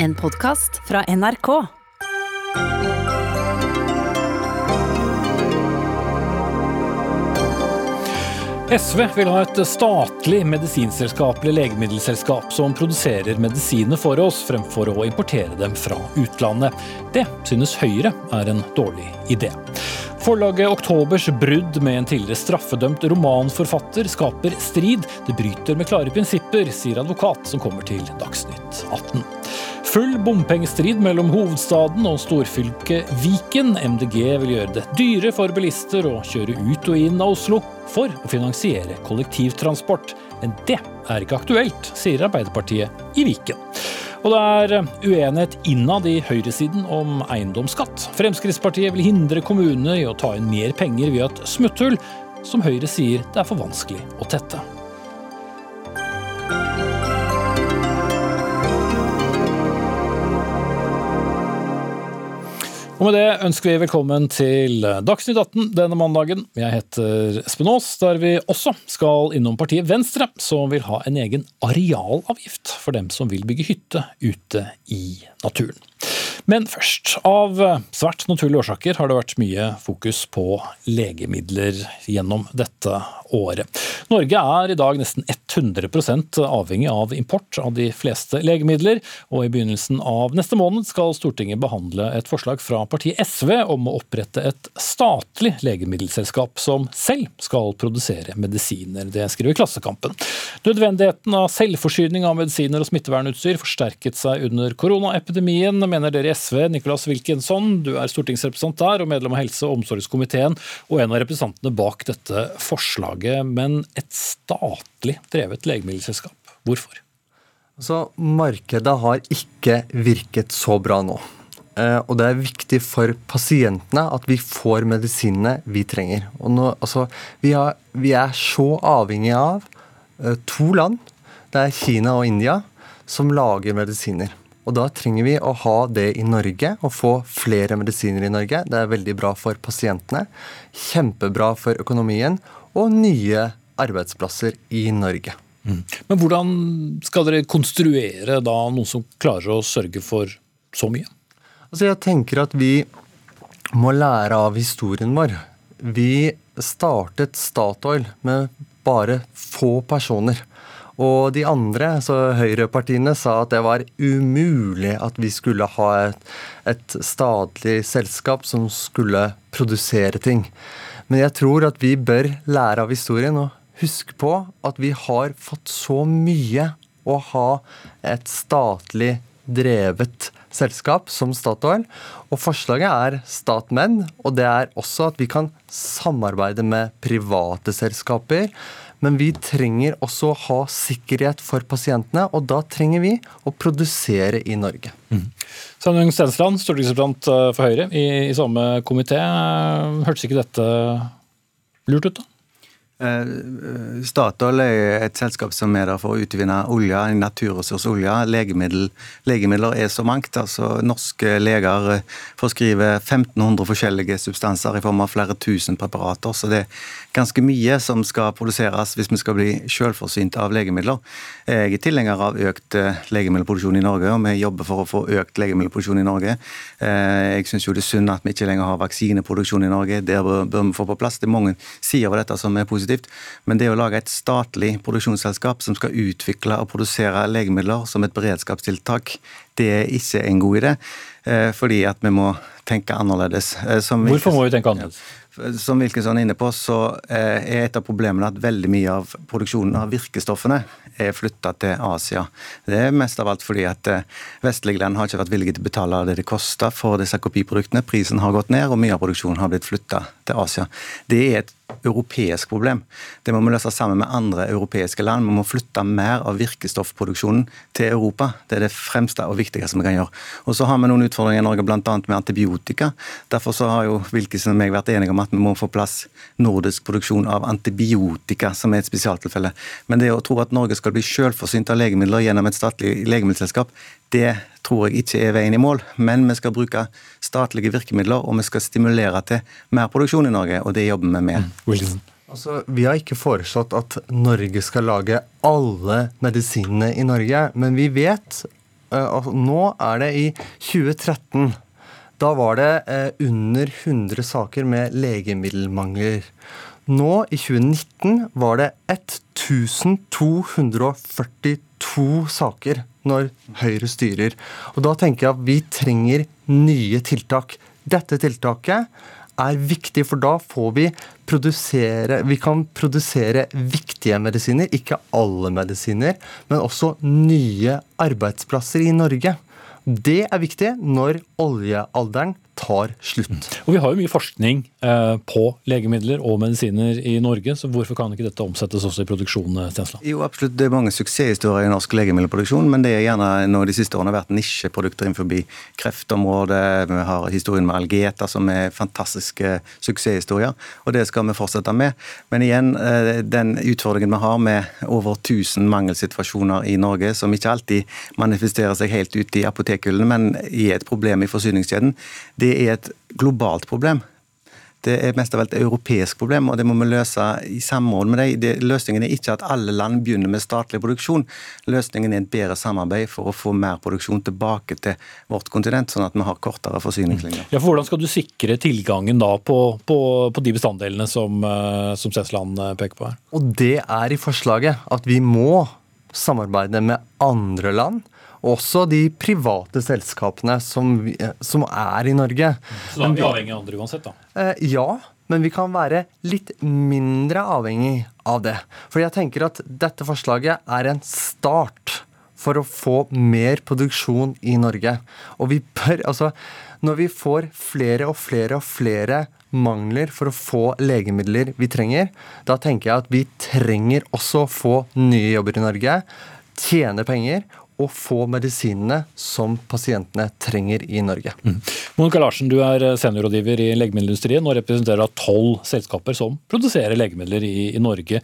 En podkast fra NRK. SV vil ha et statlig medisinselskap eller legemiddelselskap som produserer medisiner for oss, fremfor å importere dem fra utlandet. Det synes Høyre er en dårlig idé. Forlaget Oktobers brudd med en tidligere straffedømt romanforfatter skaper strid. Det bryter med klare prinsipper, sier advokat som kommer til Dagsnytt 18. Full bompengestrid mellom hovedstaden og storfylket Viken. MDG vil gjøre det dyre for bilister å kjøre ut og inn av Oslo for å finansiere kollektivtransport. Men det er ikke aktuelt, sier Arbeiderpartiet i Viken. Og det er uenighet innad i høyresiden om eiendomsskatt. Fremskrittspartiet vil hindre kommunene i å ta inn mer penger via et smutthull, som Høyre sier det er for vanskelig å tette. Og med det ønsker vi velkommen til Dagsnytt 18 denne mandagen. Jeg heter Espen Aas, der vi også skal innom partiet Venstre, som vil ha en egen arealavgift for dem som vil bygge hytte ute i naturen. Men først. Av svært naturlige årsaker har det vært mye fokus på legemidler gjennom dette året. Norge er i dag nesten 100% avhengig av import av de fleste legemidler, og i begynnelsen av neste måned skal Stortinget behandle et forslag fra partiet SV om å opprette et statlig legemiddelselskap som selv skal produsere medisiner. Det skriver Klassekampen. Nødvendigheten av selvforsyning av medisiner og smittevernutstyr forsterket seg under koronaepidemien, mener dere i SV. Nicolas Wilkinson, du er stortingsrepresentant der og medlem av helse- og omsorgskomiteen, og en av representantene bak dette forslaget. Men et statlig drevet legemiddelselskap, hvorfor? Altså, Markedet har ikke virket så bra nå. Eh, og det er viktig for pasientene at vi får medisinene vi trenger. Nå, altså, vi, har, vi, er så avhengig av uh, to land, det er Kina og India, som lager medisiner. Og da trenger vi å ha det i Norge og få flere medisiner i Norge. Det er veldig bra for pasientene, kjempebra for økonomien og nye arbeidsplasser i Norge. Mm. Men hvordan skal dere konstruere da noen som klarer å sørge for så mye? Altså jeg tenker at vi må lære av historien vår. Vi startet Statoil med bare få personer. Og de andre, så høyrepartiene, sa at det var umulig at vi skulle ha et, et statlig selskap som skulle produsere ting. Men jeg tror at vi bør lære av historien og huske på at vi har fått så mye å ha et statlig drevet selskap som Statoil. Og forslaget er Statmenn, og det er også at vi kan samarbeide med private selskaper men vi trenger også å ha sikkerhet for pasientene, og da trenger vi å produsere i Norge. Mm. Sandung Stensland, stortingsrepresentant eh, for Høyre i, i samme komité. Hørtes ikke dette lurt ut, da? Eh, Statoil er et selskap som er der for å utvinne olje, naturressursolje. naturressurs. Legemiddel, legemidler er så mangt. altså Norske leger eh, forskriver 1500 forskjellige substanser i form av flere tusen preparater. Så det er ganske mye som skal produseres hvis vi skal bli selvforsynt av legemidler. Jeg er tilhenger av økt eh, legemiddelproduksjon i Norge, og vi jobber for å få økt legemiddelproduksjon i Norge. Eh, jeg syns jo det er synd at vi ikke lenger har vaksineproduksjon i Norge. Det bør, vi få på plass. Det er mange sider ved dette som er positivt. Men det å lage et statlig produksjonsselskap som skal utvikle og produsere legemidler som et beredskapstiltak, det er ikke en god idé. Eh, fordi at vi må tenke annerledes. Hvorfor må vi tenke annerledes? som Wilkinson er inne på, så eh, er et av problemene at veldig mye av produksjonen av virkestoffene er flytta til Asia. Det er mest av alt fordi at eh, vestlige land har ikke vært villige til å betale det det koster for disse kopiproduktene. Prisen har gått ned, og mye av produksjonen har blitt flytta til Asia. Det er et europeisk problem. Det må vi løse sammen med andre europeiske land. Vi må flytte mer av virkestoffproduksjonen til Europa. Det er det fremste og viktigste vi kan gjøre. Og Så har vi noen utfordringer i Norge, bl.a. med antibiotika. Derfor så har jo Wilkinson og meg vært enige om at vi må få plass nordisk produksjon av antibiotika, som er et spesialtilfelle. Men det å tro at Norge skal bli selvforsynt av legemidler gjennom et statlig legemiddelselskap, det tror jeg ikke er veien i mål. Men vi skal bruke statlige virkemidler, og vi skal stimulere til mer produksjon i Norge, og det jobber vi med. Mm. Altså, vi har ikke foreslått at Norge skal lage alle medisinene i Norge, men vi vet at Nå er det i 2013. Da var det eh, under 100 saker med legemiddelmangler. Nå, i 2019, var det 1242 saker når Høyre styrer. Og Da tenker jeg at vi trenger nye tiltak. Dette tiltaket er viktig, for da får vi produsere Vi kan produsere viktige medisiner, ikke alle medisiner, men også nye arbeidsplasser i Norge. Det er viktig når oljealderen tar slutt. Og Vi har jo mye forskning eh, på legemidler og medisiner i Norge, så hvorfor kan ikke dette omsettes også i produksjon? Eh, Stensland? Jo, absolutt. Det er mange suksesshistorier i norsk legemiddelproduksjon, men det er gjerne nå de siste årene har vært nisjeprodukter innenfor kreftområdet. Vi har historien med Algeta, som er fantastiske suksesshistorier, og det skal vi fortsette med. Men igjen, eh, den utfordringen vi har med over 1000 mangelsituasjoner i Norge, som ikke alltid manifesterer seg helt ut i apotekhyllene, men er et problem i forsyningskjeden, det er et globalt problem. Det er mest av alt et europeisk problem, og det må vi løse i samråd med dem. Løsningen er ikke at alle land begynner med statlig produksjon. Løsningen er et bedre samarbeid for å få mer produksjon tilbake til vårt kontinent, sånn at vi har kortere forsyningslinjer. Ja, for Hvordan skal du sikre tilgangen da på, på, på de bestanddelene som, eh, som Sesland eh, peker på her? Og Det er i forslaget at vi må samarbeide med andre land også de private selskapene som, som er i Norge. Så da er vi avhengig av andre uansett, da? Eh, ja, men vi kan være litt mindre avhengig av det. For jeg tenker at dette forslaget er en start for å få mer produksjon i Norge. Og vi bør, altså, når vi får flere og flere og flere mangler for å få legemidler vi trenger, da tenker jeg at vi trenger også å få nye jobber i Norge, tjene penger å få medisinene som pasientene trenger i Norge. Mm. Monica Larsen, du er seniorrådgiver i legemiddelindustrien og representerer tolv selskaper som produserer legemidler i, i, Norge.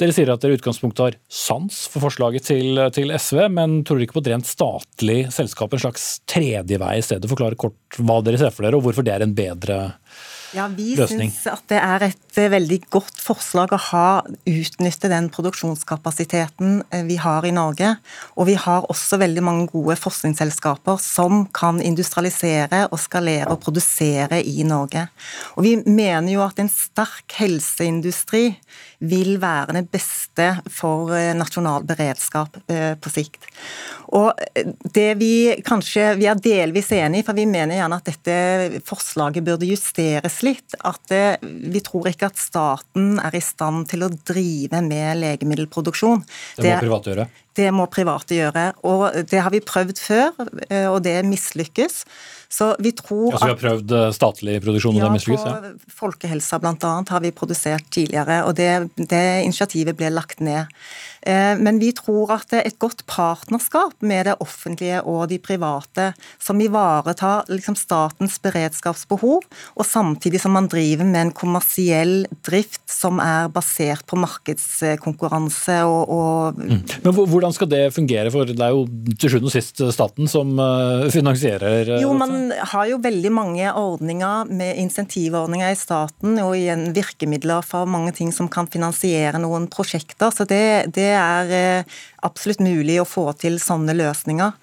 Dere sier at dere i utgangspunktet har sans for forslaget til, til, SV, men tror dere ikke på et rent statlig selskap, en slags tredje vei i stedet. Forklare kort hva dere ser for dere, og hvorfor det er en bedre ja, Vi syns at det er et eh, veldig godt forslag å ha utnytte den produksjonskapasiteten eh, vi har i Norge. Og vi har også veldig mange gode forskningsselskaper som kan industrialisere og skalere og produsere i Norge. Og vi mener jo at en sterk helseindustri vil være det beste for eh, nasjonal beredskap på sikt. Og det vi kanskje Vi er delvis enig i, for vi mener gjerne at dette forslaget burde justeres litt. At det, vi tror ikke at staten er i stand til å drive med legemiddelproduksjon. Det må private gjøre? Det må private gjøre. Og det har vi prøvd før, eh, og det mislykkes. Så vi tror ja, så vi har prøvd eh, statlig produksjon, og ja, det mislykkes? Ja, på Folkehelsa bl.a. har vi produsert tidligere, og det, det initiativet ble lagt ned. Eh, men vi tror at et godt partnerskap med det offentlige og de private, som ivaretar liksom statens beredskapsbehov, og samtidig som man driver med en kommersiell drift som er basert på markedskonkurranse og, og mm. Men Hvordan skal det fungere, for det er jo til sjuende og sist staten som eh, finansierer Jo, man har jo veldig mange ordninger med insentivordninger i staten og igjen virkemidler for mange ting som kan finansiere noen prosjekter. så det, det det er eh, absolutt mulig å få til sånne løsninger.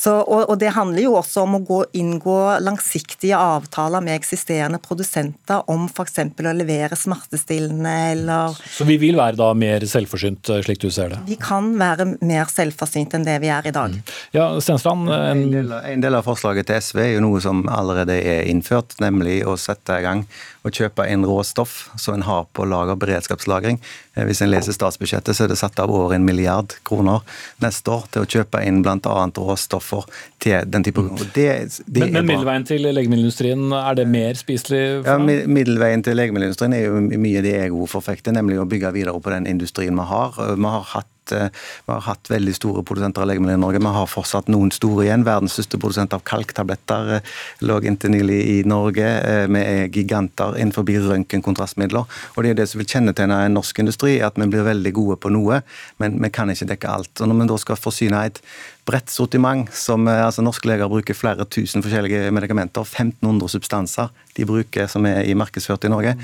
Så, og, og, Det handler jo også om å gå, inngå langsiktige avtaler med eksisterende produsenter om f.eks. å levere smertestillende eller Så vi vil være da mer selvforsynt, eh, slik du ser det? Vi kan være mer selvforsynt enn det vi er i dag. Mm. Ja, Stensland, en... En, en del av forslaget til SV er jo noe som allerede er innført, nemlig å sette i gang og kjøpe inn råstoff som en har på lager, beredskapslagring. Eh, hvis en leser statsbudsjettet, så er det satt av over en milliard kroner neste år til å kjøpe inn bl.a. råstoffer til den type mm. det, det Men, men middelveien til legemiddelindustrien, er det mer spiselig? ja, Middelveien til legemiddelindustrien er jo mye det jeg forfekter, nemlig å bygge videre på den industrien vi har. Vi har hatt Eh, vi har hatt veldig store produsenter av legemidler i Norge. Vi har fortsatt noen store igjen. Verdens største produsent av kalktabletter eh, lå inntil nylig i Norge. Eh, vi er giganter innenfor røntgenkontrastmidler. Og det er det som vil kjennetegne en norsk industri, at vi blir veldig gode på noe, men vi kan ikke dekke alt. Og når vi da skal forsyne et bredt sortiment, som altså norske leger bruker flere tusen forskjellige medikamenter, 1500 substanser de bruker som er i markedsført i Norge,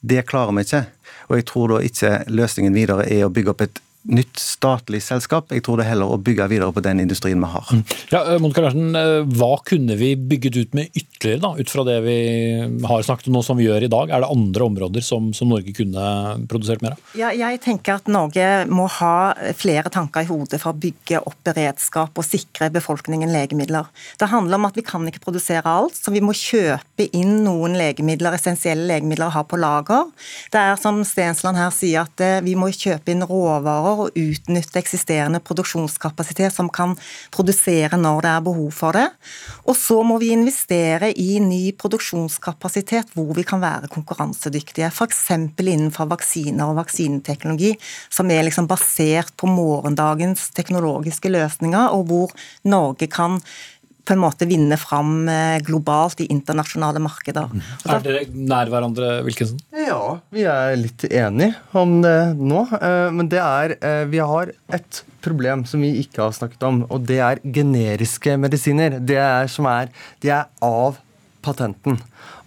det klarer vi ikke. Og jeg tror da ikke løsningen videre er å bygge opp et nytt statlig selskap. Jeg tror det er heller å bygge videre på den industrien vi har. Mm. Ja, eh, Monica Larsen, eh, Hva kunne vi bygget ut med ytterligere, da, ut fra det vi har snakket om nå som vi gjør i dag? Er det andre områder som, som Norge kunne produsert mer av? Ja, jeg tenker at Norge må ha flere tanker i hodet for å bygge opp beredskap og sikre befolkningen legemidler. Det handler om at vi kan ikke produsere alt, så vi må kjøpe inn noen legemidler, essensielle legemidler å ha på lager. Det er som Stensland her sier, at eh, vi må kjøpe inn råvarer og utnytte eksisterende produksjonskapasitet som kan produsere når det er behov for det. Og så må vi investere i ny produksjonskapasitet hvor vi kan være konkurransedyktige. F.eks. innenfor vaksiner og vaksineteknologi, som er liksom basert på morgendagens teknologiske løsninger, og hvor Norge kan på en måte vinne fram eh, globalt i internasjonale markeder. Mm. Er dere nær hverandre, Wilkinson? Ja, vi er litt enige om det nå. Eh, men det er eh, Vi har et problem som vi ikke har snakket om, og det er generiske medisiner. Det er, som er, de er av patenten.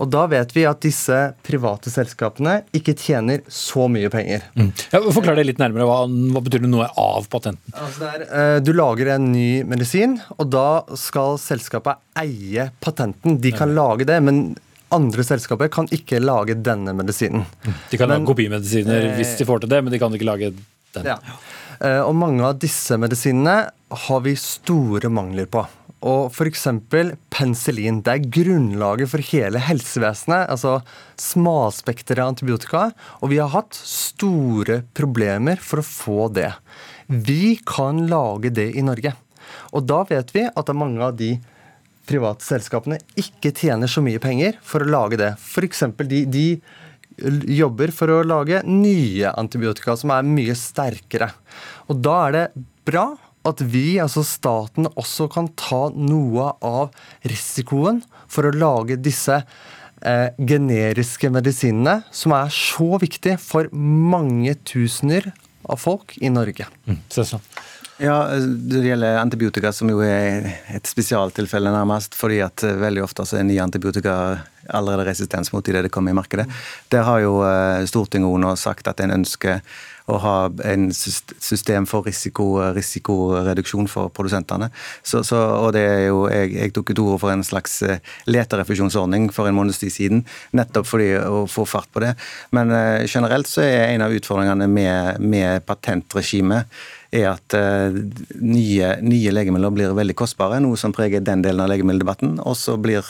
Og da vet vi at disse private selskapene ikke tjener så mye penger. Mm. Ja, forklar det litt nærmere. Hva, hva betyr det noe av patenten? Altså er, uh, du lager en ny medisin, og da skal selskapet eie patenten. De kan ja. lage det, men andre selskaper kan ikke lage denne medisinen. Mm. De kan men, lage kopimedisiner uh, hvis de får til det, men de kan ikke lage den. Ja. Uh, og mange av disse medisinene har vi store mangler på. Og f.eks. penicillin. Det er grunnlaget for hele helsevesenet. Altså smalspektra antibiotika. Og vi har hatt store problemer for å få det. Vi kan lage det i Norge. Og da vet vi at mange av de private selskapene ikke tjener så mye penger for å lage det. F.eks. De, de jobber for å lage nye antibiotika som er mye sterkere. Og da er det bra at vi, altså staten, også kan ta noe av risikoen for å lage disse eh, generiske medisinene, som er så viktige for mange tusener av folk i Norge. Mm, sånn. Ja, Det gjelder antibiotika, som jo er et spesialtilfelle, nærmest. fordi at eh, veldig ofte så er nye antibiotika allerede resistens mot det det kommer i markedet. Der har jo eh, Stortinget nå sagt at en ønsker å ha en system for risiko, risikoreduksjon for produsentene. Så, så, og det er jo, Jeg, jeg tok til ord for en slags eh, leterefusjonsordning for en måneds tid siden, nettopp fordi å få fart på det. Men uh, generelt så er en av utfordringene med, med patentregimet er at uh, nye, nye, legemidler blir veldig kostbare, noe som preger den delen av legemiddeldebatten. Og så blir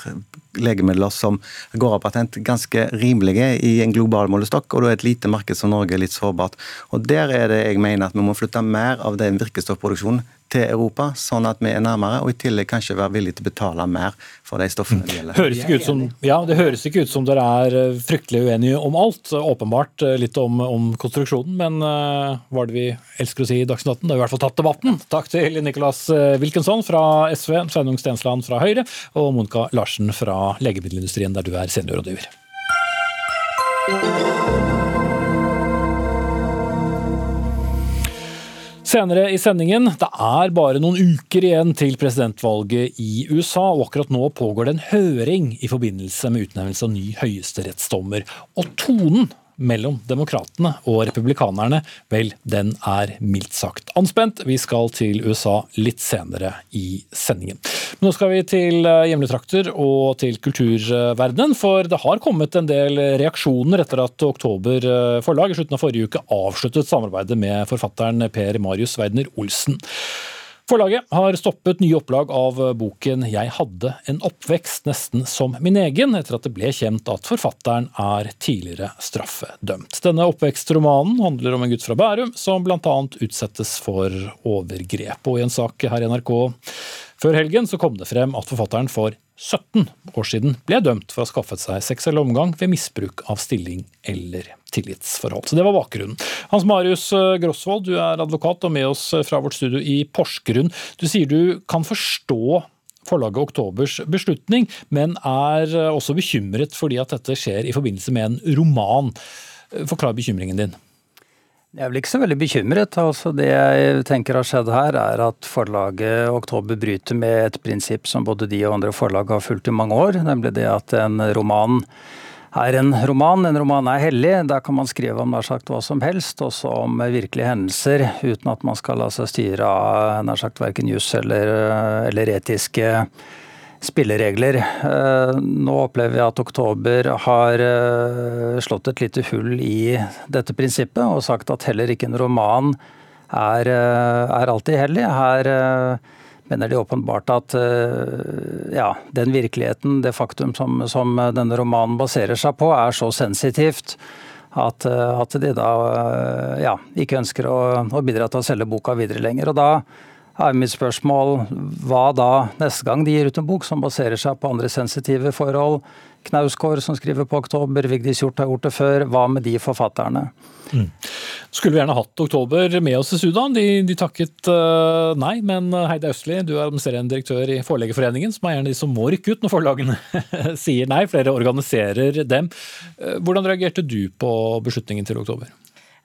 legemidler som går av patent, ganske rimelige i en global målestokk, og da er et lite marked som Norge litt sårbart. Og Der er det jeg mener at vi må flytte mer av den virkestoffproduksjonen til Europa, sånn at vi er nærmere, og i tillegg kanskje være villige til å betale mer for de stoffene det gjelder. Høres ikke ut som, ja, det høres ikke ut som dere er eh, fryktelig uenige om alt. Åpenbart eh, litt om, om konstruksjonen, men uh, hva er det vi elsker å si i Dagsnytt 18? Da har i hvert fall tatt debatten. Takk til Nicolas Wilkinson fra SV, Sveinung Stensland fra Høyre og Monica Larsen fra legemiddelindustrien, der du er seniorrådgiver. Senere i sendingen, det er bare noen uker igjen til presidentvalget i USA, og akkurat nå pågår det en høring i forbindelse med utnevnelse av ny høyesterettsdommer. Og tonen mellom demokratene og republikanerne, vel, den er mildt sagt anspent. Vi skal til USA litt senere i sendingen. Men nå skal vi til eh, hjemlige trakter og til kulturverdenen, for det har kommet en del reaksjoner etter at Oktober eh, forlag i slutten av forrige uke avsluttet samarbeidet med forfatteren Per Marius Weidner Olsen. Forlaget har stoppet nye opplag av boken 'Jeg hadde en oppvekst nesten som min egen', etter at det ble kjent at forfatteren er tidligere straffedømt. Denne oppvekstromanen handler om en gutt fra Bærum som bl.a. utsettes for overgrep. Og i en sak her i NRK før helgen så kom det frem at forfatteren for 17 år siden ble dømt for å ha skaffet seg seksuell omgang ved misbruk av stilling eller tillitsforhold. Så Det var bakgrunnen. Hans Marius eh, Grosvold, du er advokat og med oss eh, fra vårt studio i Porsgrunn. Du sier du kan forstå forlaget Oktobers beslutning, men er eh, også bekymret fordi at dette skjer i forbindelse med en roman. Forklar bekymringen din. Jeg vel ikke så veldig bekymret. Altså, det jeg tenker har skjedd her, er at forlaget Oktober bryter med et prinsipp som både de og andre forlag har fulgt i mange år, nemlig det at en roman er en roman. En roman er hellig. Der kan man skrive om nær sagt hva som helst, også om virkelige hendelser, uten at man skal la seg styre av nær sagt verken juss eller, eller, etiske spilleregler. Eh, nå opplever vi at Oktober har eh, slått et lite hull i dette prinsippet, og sagt at heller ikke en roman er, eh, er alltid hellig. Her mener de åpenbart at ja, den virkeligheten, det faktum som, som, denne romanen baserer seg på, er så sensitivt at, at de da ja, ikke ønsker å, å, bidra til å selge boka videre lenger. Og da er mitt spørsmål hva da neste gang de gir ut en bok som baserer seg på andre sensitive forhold? Knausgård som skriver på oktober, Vigdis Hjorth har gjort det før. Hva med de forfatterne? Mm. Skulle vi gjerne hatt Oktober med oss i Sudan. De, de takket uh, nei, men Heide Heidi Østli, du er administrerende direktør i Forleggerforeningen, som er gjerne de som må rykke ut når forlagene sier nei. Flere organiserer dem. Uh, hvordan reagerte du på beslutningen til Oktober?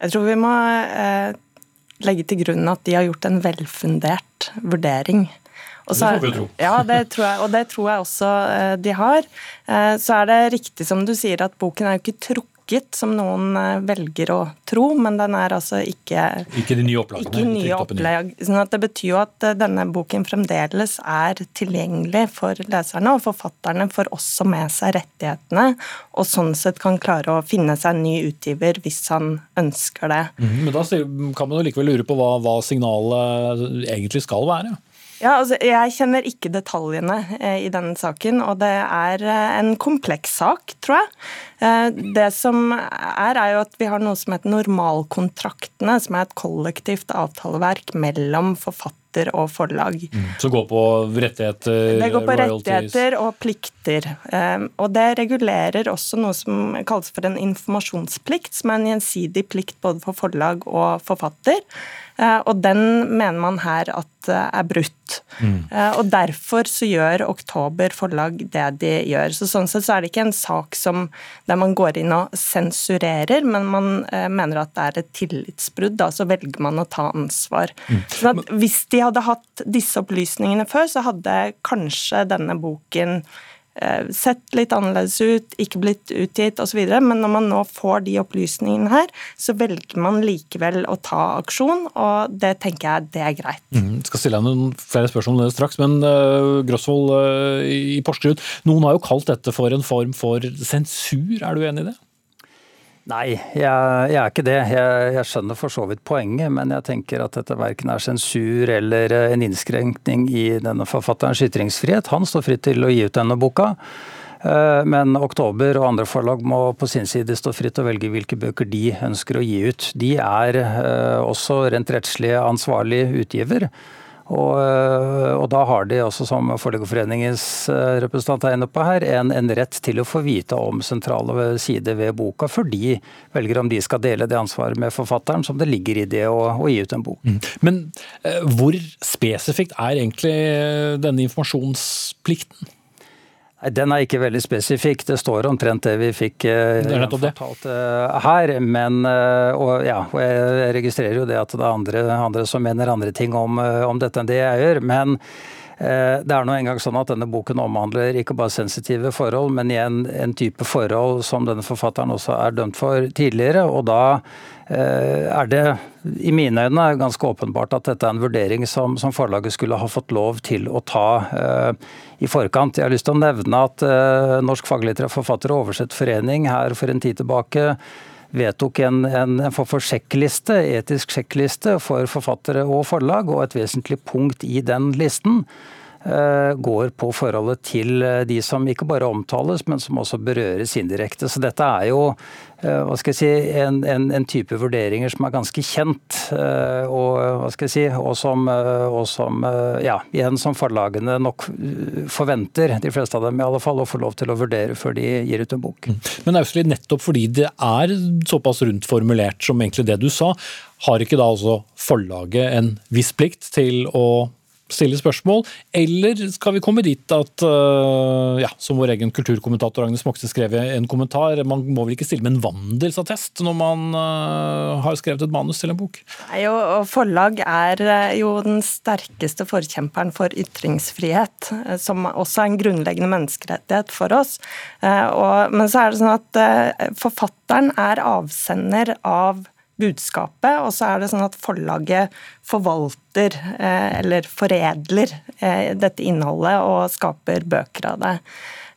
Jeg tror vi må uh, legge til grunn at de har gjort en velfundert vurdering. Så, det får vi tro. Ja, det tror jeg, og det tror jeg også de har. Så er det riktig som du sier at boken er jo ikke trukket lukket, som noen eh, velger å tro, men den er altså ikke Ikke de nye opplagene? Ikke nye opplag. Sånn at det betyr jo at eh, denne boken fremdeles er tilgjengelig for leserne og forfatterne for oss som med seg rettighetene, og sånn sett kan klare å finne seg en ny utgiver hvis han ønsker det. Mm, men da kan man jo likevel lure på hva, hva signalet egentlig skal være? Ja, altså, Jeg kjenner ikke detaljene eh, i denne saken, og det er eh, en kompleks sak, tror jeg. Eh, det som er, er jo at vi har noe som heter normalkontraktene, som er et kollektivt avtaleverk mellom forfatter og forlag. Mm, som går på rettigheter, Det går på royalties. rettigheter og plikter. Og det regulerer også noe som kalles for en informasjonsplikt, som er en gjensidig plikt både for forlag og forfatter. Eh, og den mener man her at eh, er brutt. Mm. Eh, og derfor så gjør Oktober forlag det de gjør. Så Sånn sett så er det ikke en sak som, der man går inn og sensurerer, men man mener at det er et tillitsbrudd. Da, så velger man å ta ansvar. Mm. Sånn Hvis de hadde hatt disse opplysningene før, så hadde kanskje denne boken Eh, sett litt annerledes ut, ikke blitt utgitt osv. Men når man nå får de opplysningene her, så velger man likevel å ta aksjon, og det tenker jeg det er greit. Mm, skal stille deg noen flere spørsmål straks, men uh, Grosvold uh, i Porsgrunn, noen har jo kalt dette for en form for sensur, er du enig i det? Nei, jeg, jeg, er ikke det. Jeg, jeg, skjønner for så vidt poenget, men jeg tenker at dette verken er sensur eller eh, en innskrenkning i denne forfatterens ytringsfrihet. Han står fritt til å gi ut denne boka. Eh, men Oktober og andre forlag må på sin side stå fritt til å velge hvilke bøker de ønsker å gi ut. De er eh, også rent rettslig ansvarlig utgiver. Og, øh, og, da har de også, som Forleggerforeningens øh, representant er inne på her, en, en, rett til å få vite om sentrale sider ved boka, før de velger om de skal dele det ansvaret med forfatteren som det ligger i det å, å gi ut en bok. Mm. Men øh, hvor spesifikt er egentlig denne informasjonsplikten? Den er ikke veldig spesifikk. Det står omtrent det vi fikk det fortalt eh, her. Men, eh, og, ja, og jeg registrerer jo det at det er andre, andre som mener andre ting om, om dette enn det jeg gjør. Men det er nå engang sånn at denne boken omhandler ikke bare sensitive forhold, men igjen en type forhold som denne forfatteren også er dømt for tidligere. Og da Eh, er det i mine øyne ganske åpenbart at dette er en vurdering som, som forlaget skulle ha fått lov til å ta uh, i forkant. Jeg har lyst til å nevne at uh, Norsk faglitterær forfatter- og oversettforening her for en tid tilbake vedtok en, en, en sjekkliste, etisk sjekkliste for forfattere og forlag, og et vesentlig punkt i den listen går på forholdet til eh, de som ikke bare omtales, men som også berøres indirekte. Så dette er jo eh, hva skal jeg si, en, en, en type vurderinger som er ganske kjent, og, hva skal jeg si, og som, og som ja, igjen som forlagene nok forventer, de fleste av dem i alle fall, å få lov til å vurdere før de gir ut en bok. Mm. Men Ausli, nettopp fordi det er såpass rundt formulert som egentlig det du sa, har ikke da altså forlaget en viss plikt til å stille spørsmål, eller skal vi komme dit at, uh, ja, som vår egen kulturkommentator Agnes Moxne skrev i en kommentar, man må vel ikke stille med en vandelsattest når man uh, har skrevet et manus til en bok? Nei, og Forlag er eh, jo den sterkeste forkjemperen for ytringsfrihet, som også er en grunnleggende menneskerettighet for oss. Men så er det sånn at forfatteren er avsender av budskapet, og så er det sånn at forlaget forvalter eh, eller foredler eh, dette innholdet og skaper bøker av det.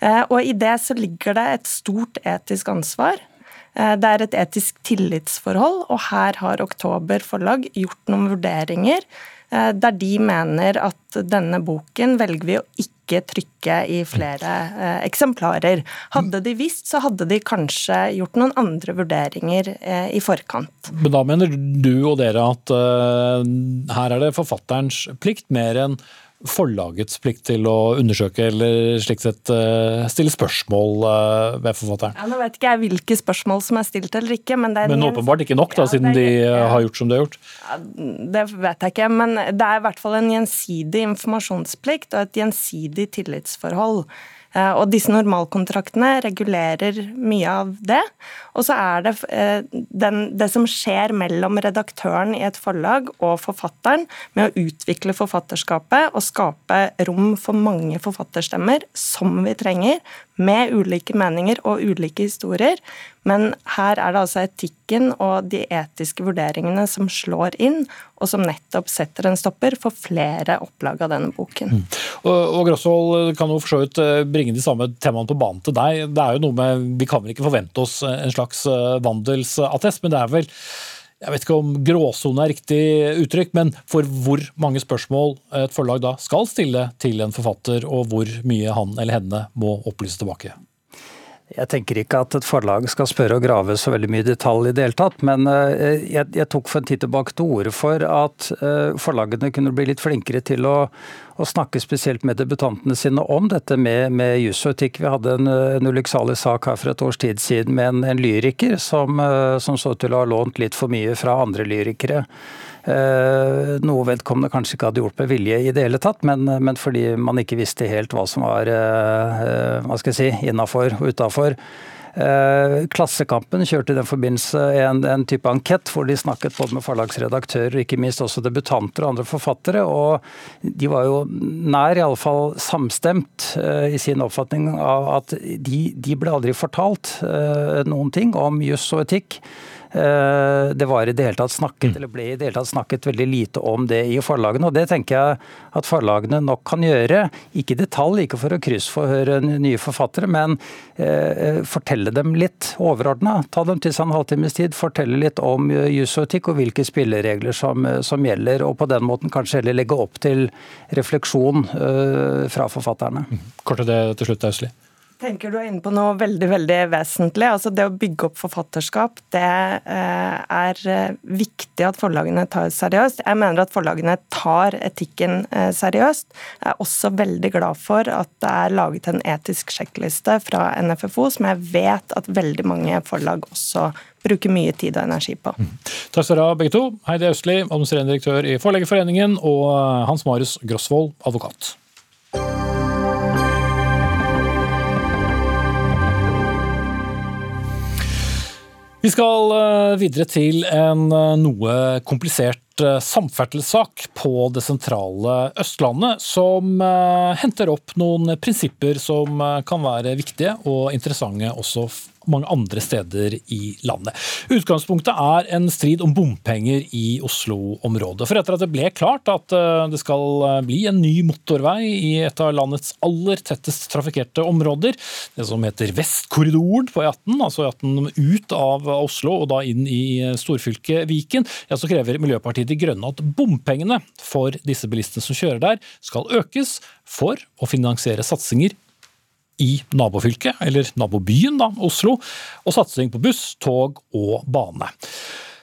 Eh, og i det så ligger det et stort etisk ansvar. Det er et etisk tillitsforhold, og her har Oktober forlag gjort noen vurderinger der de mener at denne boken velger vi å ikke ikke trykke i flere eh, eksemplarer. Hadde de visst, så hadde de kanskje gjort noen andre vurderinger eh, i forkant. Men da mener du og dere at eh, her er det forfatterens plikt mer enn forlagets plikt til å undersøke eller slik sett uh, stille spørsmål uh, ved forfatteren? Ja, nå vet ikke jeg hvilke spørsmål som er stilt eller ikke. Men, det er men åpenbart ikke nok, da, ja, siden er, de har gjort som de har gjort? Ja, det vet jeg ikke, men det er i hvert fall en gjensidig informasjonsplikt og et gjensidig tillitsforhold. Eh, og disse normalkontraktene regulerer mye av det. Og så er det eh, den, det som skjer mellom redaktøren i et forlag og forfatteren, med å utvikle forfatterskapet og skape rom for mange forfatterstemmer, som vi trenger, med ulike meninger og ulike historier. Men her er det altså etikken og de etiske vurderingene som slår inn, og som nettopp setter en stopper for flere opplag av denne boken. Mm. Og, og Grosvold kan jo for så vidt eh, bringe de samme temaene på banen til deg. Det er jo noe med, Vi kan vel ikke forvente oss en slags eh, vandelsattest, men det er vel jeg vet ikke om gråsone er riktig uttrykk, men for hvor mange spørsmål et forlag da skal stille til en forfatter, og hvor mye han eller henne må opplyse tilbake? Jeg tenker ikke at et forlag skal spørre og grave så veldig mye detalj i det hele tatt, men eh, jeg, jeg tok for en tid tilbake til orde for at eh, forlagene kunne bli litt flinkere til å, å snakke spesielt med debutantene sine om dette med, med juss og etikk. Vi hadde en, en ulykksalig sak her for et års tid siden med en, en lyriker som, eh, som så til å ha lånt litt for mye fra andre lyrikere. Eh, noe vedkommende kanskje ikke hadde gjort med vilje i det hele tatt, men, men fordi man ikke visste helt hva som var eh, hva skal jeg si, innafor og utafor. Eh, Klassekampen kjørte i den forbindelse en, en type ankett hvor de snakket både med forlagsredaktører og ikke minst også debutanter og andre forfattere. og De var jo nær iallfall samstemt i sin oppfatning av at de, de ble aldri fortalt noen ting om juss og etikk. Eh, det var i det hele tatt snakket, mm. eller ble i det hele tatt snakket veldig lite om det i forlagene. og Det tenker jeg at forlagene nok kan gjøre. Ikke i detalj, ikke for å kryssforhøre nye forfattere, men eh, fortelle dem litt overordna. Ta dem til seg en halvtimes tid, fortelle litt om jus og etikk og hvilke spilleregler som, som, gjelder. Og på den måten kanskje heller legge opp til refleksjon eh, fra forfatterne. Mm. Kort til det til slutt, Ausli tenker du er inne på noe veldig veldig vesentlig. Altså Det å bygge opp forfatterskap, det eh, er eh, viktig at forlagene tar seriøst. Jeg mener at forlagene tar etikken eh, seriøst. Jeg er også veldig glad for at det er laget en etisk sjekkliste fra NFFO, som jeg vet at veldig mange forlag også bruker mye tid og energi på. Mm. Takk skal dere ha begge to. Heidi Østli, administrerende direktør i Forleggerforeningen, og Hans Marius Grosvold, advokat. Vi skal eh, videre til en eh, noe komplisert eh, samferdselssak på det sentrale Østlandet, som henter opp noen prinsipper som kan være viktige og interessante også mange andre steder i landet. Utgangspunktet er en strid om bompenger i Oslo-området. For etter at det ble klart at eh, det skal eh, bli en ny motorvei i et av landets aller tettest trafikkerte områder, det som heter Vestkorridoren på E18, altså E18 ut av Oslo og da inn i storfylket Viken, ja, så krever Miljøpartiet De Grønne at bompengene for disse bilistene som kjører der, skal økes for å finansiere satsinger i nabofylket, eller nabobyen da, Oslo, og satsing på buss, tog og bane.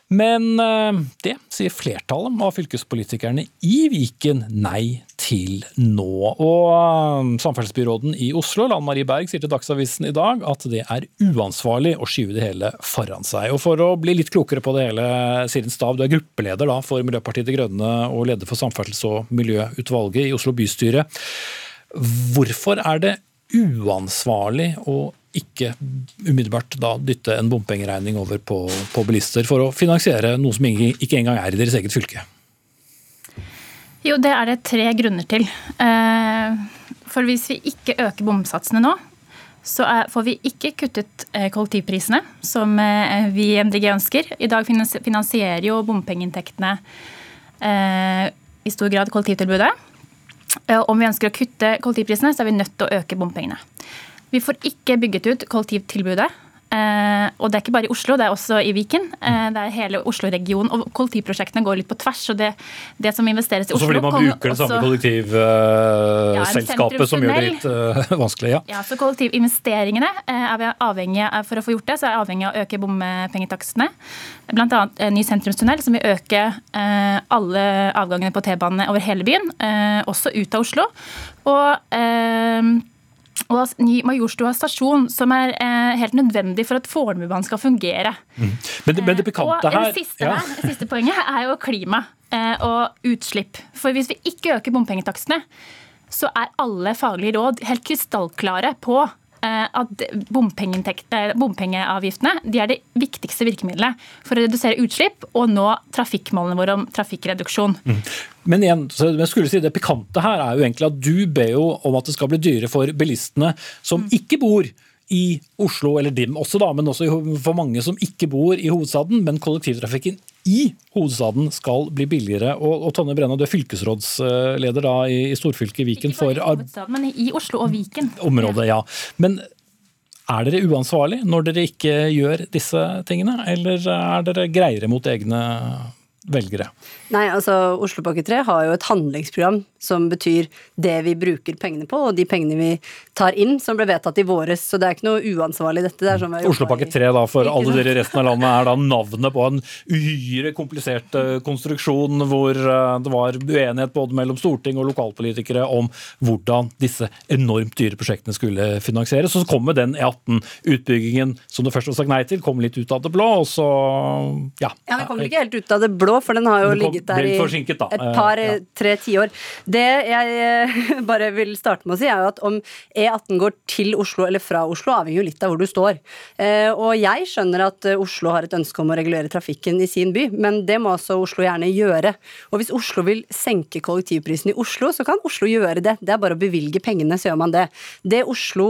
Men eh, det sier flertallet av fylkespolitikerne i Viken nei til nå. Og um, Samferdselsbyråden i Oslo, Lan Marie Berg, sier til Dagsavisen i dag at det er uansvarlig å skyve det hele foran seg. Og For å bli litt klokere på det hele, Sirin Stav, du er gruppeleder da for Miljøpartiet De Grønne og leder for Samferdsels- og miljøutvalget i Oslo bystyre. Hvorfor er det uansvarlig å ikke umiddelbart da dytte en bompengeregning over på, på bilister for å finansiere noe som ikke engang er i deres eget fylke? Jo, det er det tre grunner til. Eh, for hvis vi ikke øker bomsatsene nå, så får vi ikke kuttet eh, kollektivprisene, som eh, vi i MDG ønsker. I dag finansierer jo bompengeinntektene i stor grad kollektivtilbudet. Om vi ønsker å kutte kollektivprisene, så er vi nødt til å øke bompengene. Vi får ikke bygget ut kollektivtilbudet Eh, og det er ikke bare i Oslo, det er også i Viken. Eh, det er hele Oslo-regionen. Og kollektivprosjektene går litt på tvers. og det, det som investeres i Oslo... Også fordi man bruker det samme kollektivselskapet ja, som gjør det litt uh, vanskelig? Ja. ja, så kollektivinvesteringene er vi avhengige av, For å få gjort det, så er vi avhengig av å øke bompengetakstene. Bl.a. ny sentrumstunnel, som vil øke uh, alle avgangene på T-banene over hele byen, uh, også ut av Oslo. Og og ny Majorstua stasjon, som er eh, helt nødvendig for at Fornebubanen skal fungere. Mm. Men, men det pikante her Og det siste, ja. det siste poenget er jo klima eh, og utslipp. For hvis vi ikke øker bompengetakstene, så er alle faglige råd helt krystallklare på Eh, at bompengeavgiftene de er det viktigste virkemidlet for å redusere utslipp og nå trafikkmålene våre om trafikkreduksjon. Mm. Men igjen, jeg skulle si det pikante her er jo egentlig at du ber jo om at det skal bli dyrere for bilistene som mm. ikke bor i Oslo, eller DIM også, da, men også for mange som ikke bor i hovedstaden. Men kollektivtrafikken i hovedstaden skal bli billigere. Og, og Tonje Brenna, du er fylkesrådsleder da i, i storfylket Viken. Ikke bare i hovedstaden, men i Oslo og Viken. Området, ja. Men er dere uansvarlig når dere ikke gjør disse tingene, eller er dere greiere mot egne velgere? Nei, altså Oslopakke 3 har jo et handlingsprogram som betyr det vi bruker pengene på, og de pengene vi tar inn, som ble vedtatt i våres. Så det er ikke noe uansvarlig, dette. Det sånn Oslopakke 3 da, for alle dere i resten av landet er da navnet på en uhyre komplisert eh, konstruksjon hvor eh, det var uenighet både mellom storting og lokalpolitikere om hvordan disse enormt dyre prosjektene skulle finansieres. Så kommer den E18-utbyggingen som du først har sagt nei til, kom litt ut av det blå, og så ja. Ja, Den kommer ikke helt ut av det blå for den har jo ligget der i et par-tre ja. tiår. Det jeg eh, bare vil starte med å si, er jo at om E18 går til Oslo eller fra Oslo, avhenger jo litt av hvor du står. Eh, og jeg skjønner at eh, Oslo har et ønske om å regulere trafikken i sin by, men det må også Oslo gjerne gjøre. Og hvis Oslo vil senke kollektivprisen i Oslo, så kan Oslo gjøre det. Det er bare å bevilge pengene, så gjør man det. Det Oslo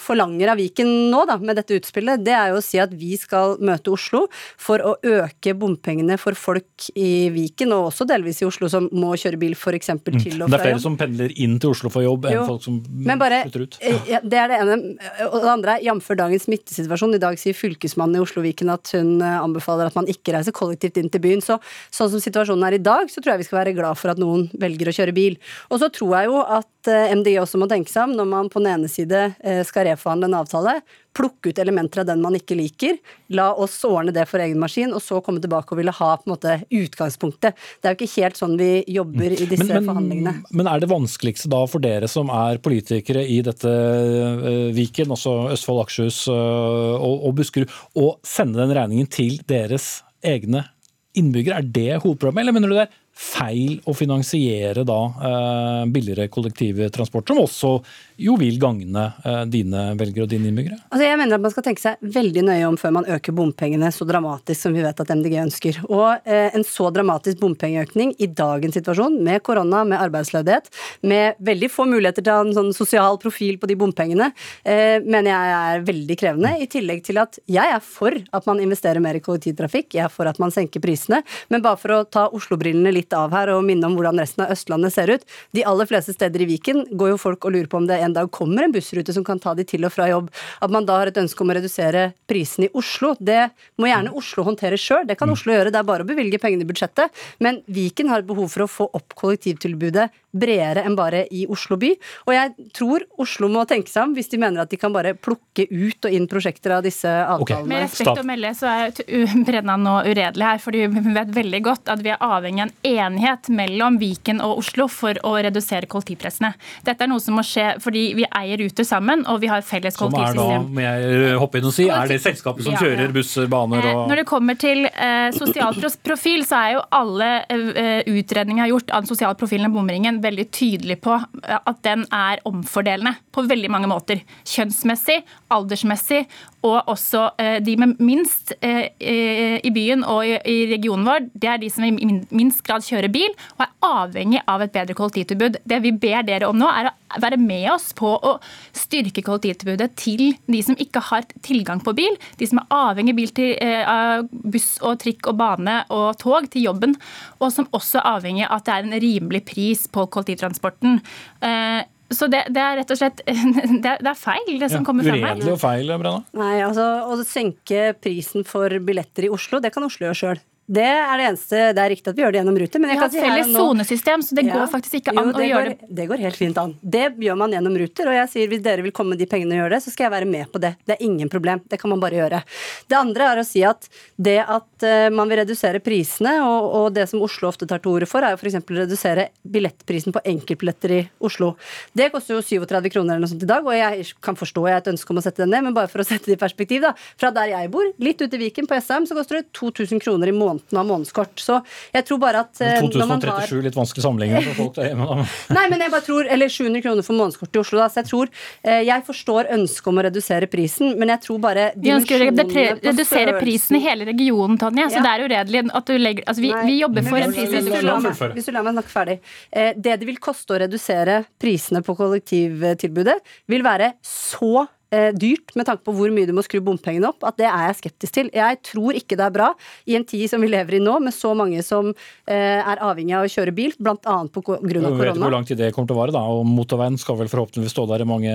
forlanger av Viken nå, da, med dette utspillet, det er jo å si at vi skal møte Oslo for å øke bompengene for folk i Viken, og også delvis i Oslo, som må kjøre bil f.eks. Mm. til og fra jobb. Det er flere som pendler inn til Oslo for jobb, enn jo, folk som bare, flytter ut. Eh, ja. det er det ene. Og det andre er jf. dagens smittesituasjon. I dag sier fylkesmannen i Oslo Viken at hun eh, anbefaler at man ikke reiser kollektivt inn til byen. Så sånn som situasjonen er i dag, så tror jeg vi skal være glad for at noen velger å kjøre bil. Og så tror jeg jo at eh, MDG også må tenke seg om når man på den ene side skal reforhandle en avtale, plukke ut elementer av den man ikke liker. La oss ordne det for egen maskin, og så komme tilbake og ville ha på en måte utgangspunktet. Det er jo ikke helt sånn vi jobber i disse men, men, forhandlingene. Men er det vanskeligste da for dere som er politikere i dette uh, Viken, også Østfold, Akershus uh, og, og Buskerud, å sende den regningen til deres egne innbyggere? Er det hovedproblemet, eller mener du det er feil å finansiere da eh, billigere kollektivtransport, som også jo vil gagne eh, dine velgere og dine innbyggere? Altså jeg mener at Man skal tenke seg veldig nøye om før man øker bompengene så dramatisk som vi vet at MDG ønsker. Og eh, En så dramatisk bompengeøkning i dagens situasjon, med korona, med arbeidsledighet, med veldig få muligheter til å ha en sånn sosial profil på de bompengene, eh, mener jeg er veldig krevende. I tillegg til at jeg er for at man investerer mer i kollektivtrafikk, jeg er for at man senker prisene. Men bare for å ta Oslo-brillene litt av her og minne om hvordan resten av Østlandet ser ut. De aller fleste steder i Viken går jo folk og lurer på om det en dag kommer en bussrute som kan ta de til og fra jobb. At man da har et ønske om å redusere prisen i Oslo, det må gjerne Oslo håndtere sjøl. Det kan mm. Oslo gjøre, det er bare å bevilge pengene i budsjettet. Men Viken har et behov for å få opp kollektivtilbudet bredere enn bare i Oslo by. Og jeg tror Oslo må tenke seg om hvis de mener at de kan bare plukke ut og inn prosjekter av disse avtalene. Okay. Med respekt å melde så er Brenna nå uredelig her, fordi vi vet veldig godt at vi er avhengig av en enighet mellom Viken og Oslo for å redusere kollektivpressene. Dette er noe som må skje fordi vi eier Ruter sammen, og vi har felles kollektivsystem. Som er da, må jeg hoppe inn og si, er det selskapet som ja, kjører busser, baner og Når det kommer til eh, sosial profil, så er jo alle eh, utredninger gjort av den sosiale profilen i bomringen veldig tydelig på eh, at den er omfordelende på veldig mange måter. Kjønnsmessig, aldersmessig og også eh, de med minst eh, i byen og i regionen vår, det er de som i minst grad kjører bil og er avhengig av et bedre kollektivtilbud. Det vi ber dere om nå, er å være med oss på å styrke kollektivtilbudet til de som ikke har tilgang på bil, de som er avhengig av buss og trikk og bane og tog til jobben, og som også er avhengig av at det er en rimelig pris på kollektivtransporten. Så det, det, er rett og slett det er, det er feil, det som ja, kommer frem her. Uredelig og feil, Brenna? Nei, altså å senke prisen for billetter i Oslo, det kan Oslo gjøre sjøl. Det er det eneste Det er riktig at vi gjør det gjennom Ruter. Men jeg vi har et felles sonesystem, så det ja. går faktisk ikke an jo, å gjøre det. Det går helt fint an. Det gjør man gjennom Ruter. Og jeg sier hvis dere vil komme med de pengene og gjøre det, så skal jeg være med på det. Det er ingen problem. Det kan man bare gjøre. Det andre er å si at det at uh, man vil redusere prisene, og, og, det som Oslo ofte tar til orde for, er jo f.eks. å redusere billettprisen på enkeltbilletter i Oslo. Det koster jo 37 kroner eller noe sånt i dag, og jeg kan forstå jeg har et ønske om å sette den ned, men bare for å sette det i perspektiv, da. Fra der jeg bor, litt ute i Viken på SM, så koster det 2000 kroner i måneden av månedskort. Så jeg tror bare at 2037, eh, har... litt vanskelig sammenligning for folk der hjemme, Nei, men jeg bare tror Eller 700 kroner for månedskort i Oslo, da. Så jeg tror eh, Jeg forstår ønsket om å redusere prisen, men jeg tror bare Vi ønsker å redusere prisen i hele regionen, Tonje. Så ja. det er uredelig at du legger Altså, vi, vi jobber for en prisreduksjon. Hvis du lar meg snakke ferdig. Eh, det det vil koste å redusere prisene på kollektivtilbudet, vil være så eh, dyrt med tanke på hvor mye du må skru bompengene opp, at det er jeg skeptisk til. Jeg tror ikke det er bra i en tid som vi lever i nå, med så mange som eh, er avhengig av å kjøre bil, bl.a. pga. korona. Vi vet hvor lang tid det kommer til å vare, da, og motorveien skal vel forhåpentligvis stå der i mange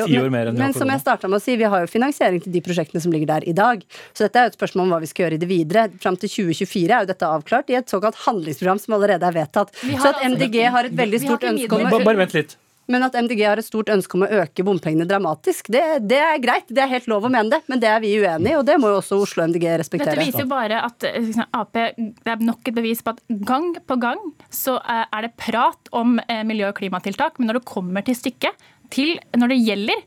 jo, tiår mer enn vi har Men som jeg starta med å si, vi har jo finansiering til de prosjektene som ligger der i dag. Så dette er jo et spørsmål om hva vi skal gjøre i det videre. Fram til 2024 er jo dette avklart i et såkalt handlingsprogram som allerede er vedtatt. Så at MDG har et veldig stort ønske om å Bare vent litt. Men at MDG har et stort ønske om å øke bompengene dramatisk, det, det, er greit. Det er helt lov å mene det, men det er vi uenig i, og det må jo også Oslo MDG respektere. Dette viser jo bare at liksom, Ap det er nok et bevis på at gang på gang så er det prat om eh, miljø- og klimatiltak, men når det kommer til stykket, til når det gjelder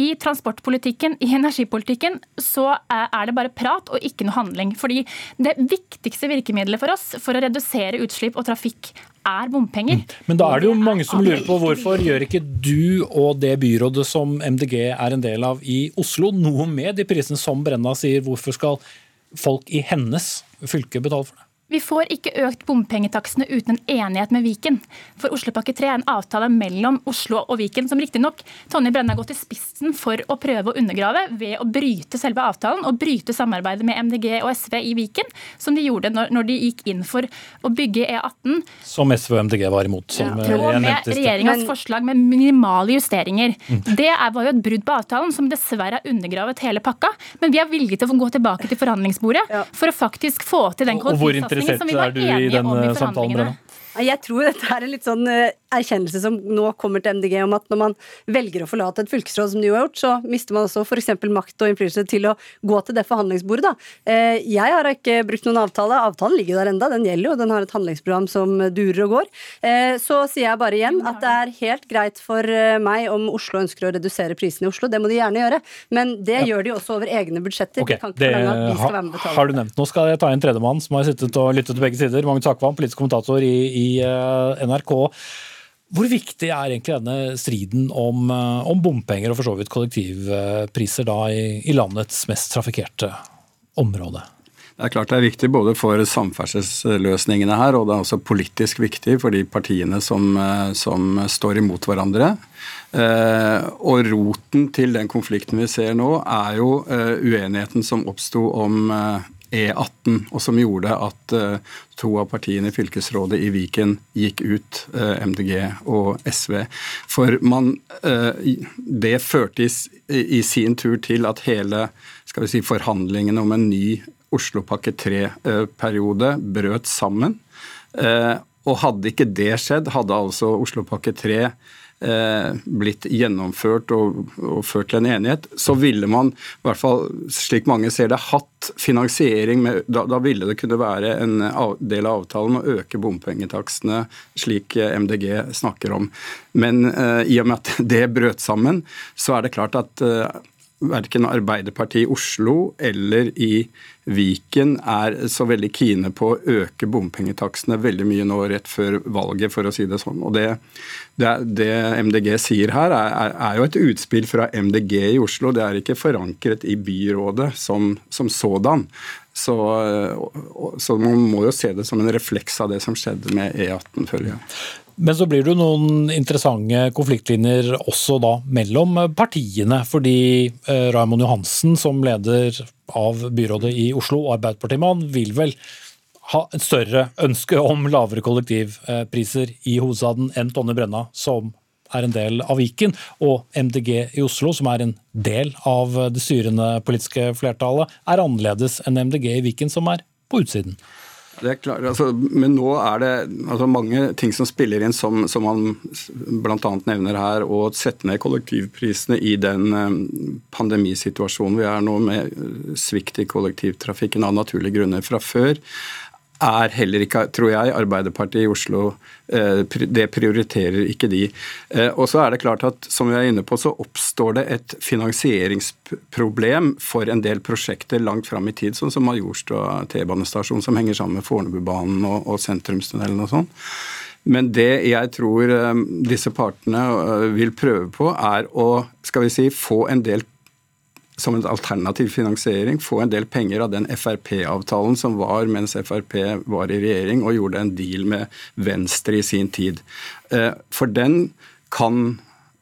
i transportpolitikken, i energipolitikken, så er det bare prat og ikke noe handling. Fordi det viktigste virkemidlet for oss for å redusere utslipp og trafikk er bompenger. Mm. Men da er det jo mange som lurer på hvorfor gjør ikke du og det byrådet som MDG er en del av i Oslo, noe med de prisene som Brenna sier? Hvorfor skal folk i hennes fylke betale for det? Vi får ikke økt bompengetakstene uten en enighet med Viken. For Oslopakke 3 er en avtale mellom Oslo og Viken, som riktignok Tonje Brenna har gått i spissen for å prøve å undergrave ved å bryte selve avtalen og bryte samarbeidet med MDG og SV i Viken, som de gjorde når, de gikk inn for å bygge E18. Som SV og MDG var imot, som ja. jeg. Med regjeringas forslag med minimale justeringer. Mm. Det var jo et brudd på avtalen som dessverre har undergravet hele pakka, men vi er villige til å gå tilbake til forhandlingsbordet ja. for å faktisk få til den kollektivsatsingen interessert er du i den samtalen, Brenna? Jeg tror dette er en litt sånn eh, erkjennelse som nå kommer til MDG om at når man velger å forlate et fylkesråd, som de jo har gjort, så mister man også f.eks. makt og innflytelse til å gå til det forhandlingsbordet. Da. Eh, jeg har ikke brukt noen avtale. Avtalen ligger der enda, den gjelder jo. Den har et handlingsprogram som durer og går. Eh, så sier jeg bare igjen at det er helt greit for meg om Oslo ønsker å redusere prisene i Oslo. Det må de gjerne gjøre. Men det ja. gjør de også over egne budsjetter. Okay, de det har du nevnt. Nå skal jeg ta en tredjemann som har sittet og lyttet til begge sider. Magnus Akvam, politisk kommentator i, i Eh, NRK. Hvor viktig er egentlig denne striden om, eh, om bompenger og for så vidt kollektivpriser da i, i landets mest trafikkerte område? Det er klart det er viktig både for samferdselsløsningene her, og det er også politisk viktig for de partiene som, eh, som står imot hverandre. Eh, og roten til den konflikten vi ser nå, er jo eh, uenigheten som oppsto om eh, E18, og som gjorde at uh, to av partiene i fylkesrådet i Viken gikk ut, eh, MDG og SV. For man, uh, det førte i, sin tur til at hele skal vi si, forhandlingene om en ny Oslopakke 3-periode brøt sammen. Og hadde ikke det skjedd, hadde altså Oslopakke 3 eh, blitt gjennomført og, og, ført til en enighet, så ville man, i hvert fall slik mange ser det, hatt finansiering med Da, da ville det kunne være en del av avtalen å øke bompengetakstene, slik eh, MDG snakker om. Men eh, i og med at det brøt sammen, så er det klart at eh, verken Arbeiderpartiet i Oslo eller i Viken er så veldig kine på å øke bompengetakstene veldig mye nå rett før valget, for å si det sånn. Og Det, det, det MDG sier her, er, er, jo et utspill fra MDG i Oslo. Det er ikke forankret i byrådet som, som sådan. Så, så, man må jo se det som en refleks av det som skjedde med E18, føler jeg. Men så blir det jo noen interessante konfliktlinjer også da mellom partiene. Fordi eh, Raymond Johansen som leder av byrådet i Oslo Arbeiderpartimann vil vel ha et større ønske om lavere kollektivpriser i hovedstaden enn Tonje Brenna, som er en del av Viken, og MDG i Oslo, som er en del av det styrende politiske flertallet, er annerledes enn MDG i Viken, som er på utsiden. Det er klart, altså, men nå er det altså, mange ting som spiller inn, som, som man bl.a. nevner her. Å sette ned kollektivprisene i den um, pandemisituasjonen vi er nå, med svikt i kollektivtrafikken av naturlige grunner fra før, er heller ikke, tror jeg, Arbeiderpartiet i Oslo eh, Det prioriterer ikke de. Eh, og så er det klart at som vi er inne på, så oppstår det et finansieringsproblem for en del prosjekter langt fram i tid, sånn som Majorstua T-banestasjon, som henger sammen med Fornebubanen og, og Sentrumstunnelen og sånn. Men det jeg tror eh, disse partene vil prøve på, er å skal vi si, få en del som en alternativ finansiering få en del penger av den Frp-avtalen som var mens Frp var i regjering og gjorde en deal med Venstre i sin tid. Eh, for den kan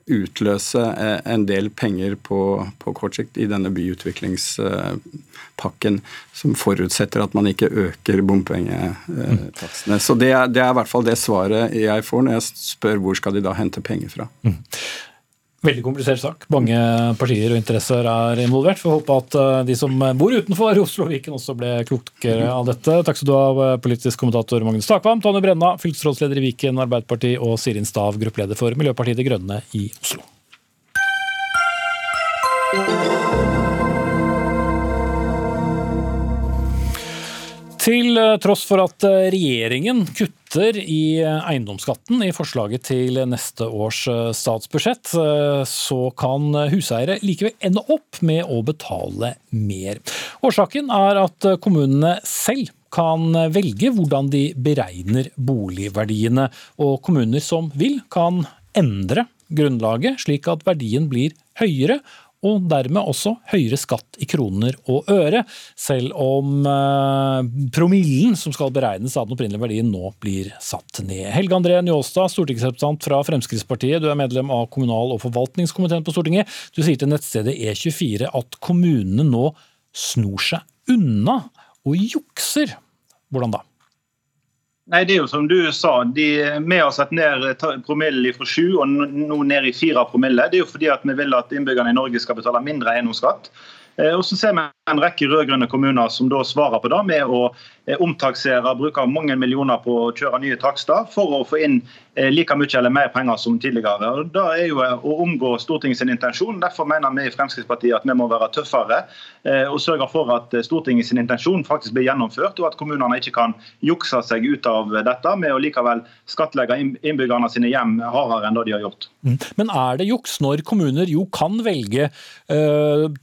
utløse eh, en del penger på, på kort sikt i denne byutviklingspakken, som forutsetter at man ikke øker bompengetakstene. Så det er, det er, i hvert fall det svaret jeg får når jeg spør hvor skal de da hente penger fra. Veldig komplisert sak. Mange partier og interesser er involvert. Får håpe at eh, de som bor utenfor Oslo og Viken også ble klokere av dette. Takk skal du ha, eh, politisk kommentator Magnus Takvam, Tonje Brenna, fylkesrådsleder i Viken Arbeiderparti, og Sirin Stav, gruppeleder for Miljøpartiet De Grønne i Oslo. Til eh, tross for at eh, regjeringen kutter i eh, eiendomsskatten i forslaget til neste års statsbudsjett, så kan huseiere likevel ende opp med å betale mer. Årsaken er at kommunene selv kan velge hvordan de beregner boligverdiene, og kommuner som vil, kan endre grunnlaget slik at verdien blir høyere og dermed også høyere skatt i kroner og øre, selv om eh, promillen som skal beregnes av den opprinnelige verdien nå blir satt ned. Helge André Njåstad, stortingsrepresentant fra Fremskrittspartiet, du er medlem av kommunal- og forvaltningskomiteen på Stortinget. Du sier til nettstedet E24 at kommunene nå snor seg unna og jukser. Hvordan da? Nei, det er jo som du sa. De, vi har satt ned promillen fra 7 og nå ned i 4 promille. Det er jo fordi at vi vil at innbyggerne i Norge skal betale mindre eiendomsskatt. Eh, og så ser vi en rekke rød-grønne kommuner som da svarer på det med å eh, omtaksere, bruke mange millioner på å kjøre nye takster for å få inn eh, like mye eller mer penger som tidligere. Og Det er jo å omgå Stortingets intensjon. Derfor mener vi i Fremskrittspartiet at vi må være tøffere og sørge for at Stortingets intensjon faktisk blir gjennomført, og at kommunene ikke kan jukse seg ut av dette med å likevel skattlegge innbyggerne sine hjem hardere enn det de har gjort. Mm. Men er det juks når kommuner jo kan velge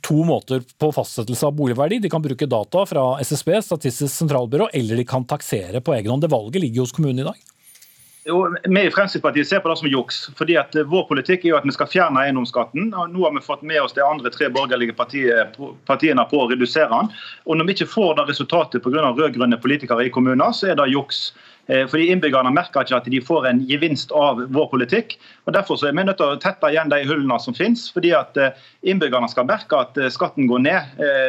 to måter på fastsettelse av boligverdi. De kan bruke data fra SSB, Statistisk sentralbyrå, eller de kan taksere på egen hånd. Det valget ligger hos kommunen i dag. Jo, vi i Fremskrittspartiet ser på det som juks. fordi at Vår politikk er jo at vi skal fjerne eiendomsskatten. og Nå har vi fått med oss de andre tre borgerlige partiene på å redusere den. Og Når vi ikke får det resultatet pga. rød-grønne politikere i kommuner, så er det juks. Eh, fordi Innbyggerne merker ikke at de får en gevinst av vår politikk. og Derfor er vi nødt til å tette igjen de hullene som finnes. fordi at eh, Innbyggerne skal merke at eh, skatten går ned.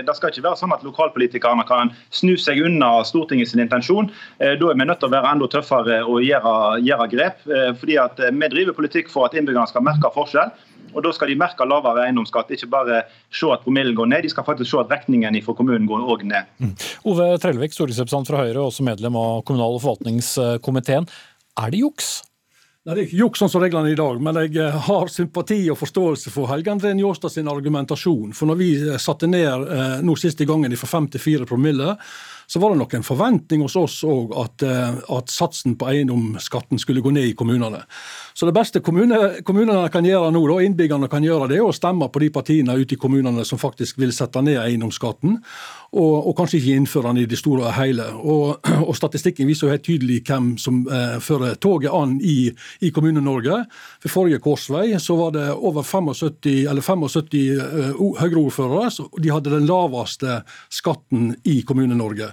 Det skal ikke være sånn at lokalpolitikerne kan snu seg unna Stortingets intensjon. Da er vi nødt til å være enda tøffere og gjøre, gjøre grep. fordi at Vi driver politikk for at innbyggerne skal merke forskjell. Og Da skal de merke lavere eiendomsskatt, ikke bare se at promillen går ned, de skal faktisk se at regningen fra kommunen går òg ned. Mm. Ove Trellevik, stortingsrepresentant fra Høyre og også medlem av kommunal- og forvaltningskomiteen. Er det juks? Nei, Det er ikke juks sånn som reglene er i dag, men jeg eh, har sympati og forståelse for Helge André Njåstad sin argumentasjon. For når vi satte ned eh, nå siste gangen fra 5 til 4 promille, så var det nok en forventning hos oss òg at, at, satsen på eiendomsskatten skulle gå ned i kommunene. Så det beste kommune, kommunene kan gjøre nå, da, innbyggerne kan gjøre det, er å stemme på de partiene ute i kommunene som faktisk vil sette ned eiendomsskatten og, og, kanskje ikke innføre den i det store og hele. Og, og Statistikken viser jo helt tydelig hvem som eh, fører toget an i, i Kommune-Norge. Ved forrige korsvei så var det over 75, eller 75 uh, Høyre-ordførere. De hadde den laveste skatten i Kommune-Norge.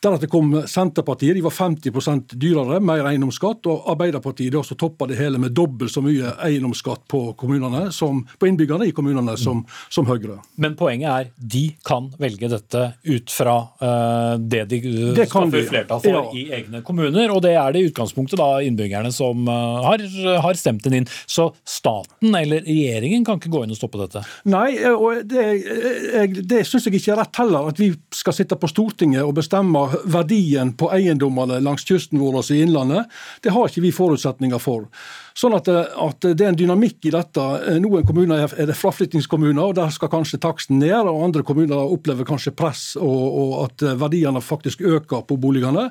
Deretter kom Senterpartiet, de var 50% dyrere, mer eiendomsskatt. Og Arbeiderpartiet også toppa det hele med dobbelt så mye eiendomsskatt på, som, på innbyggerne i kommunene som, som, Høyre. Men poenget er de kan velge dette ut fra uh, det de det skaffer flertall for ja. i egne kommuner. Og det er det i utgangspunktet da innbyggerne som uh, har, har, stemt den inn. Så staten eller regjeringen kan ikke gå inn og stoppe dette? Nei, og det, jeg, det syns jeg ikke er rett heller. At vi skal sitte på Stortinget og bestemme verdien på eiendommene langs kysten vår i Innlandet, det har ikke vi forutsetninger for. Sånn at, at, Det er en dynamikk i dette. Noen kommuner er det fraflyttingskommuner, og der skal kanskje taksten ned. og Andre kommuner opplever kanskje press og, og at verdiene faktisk øker på boligene.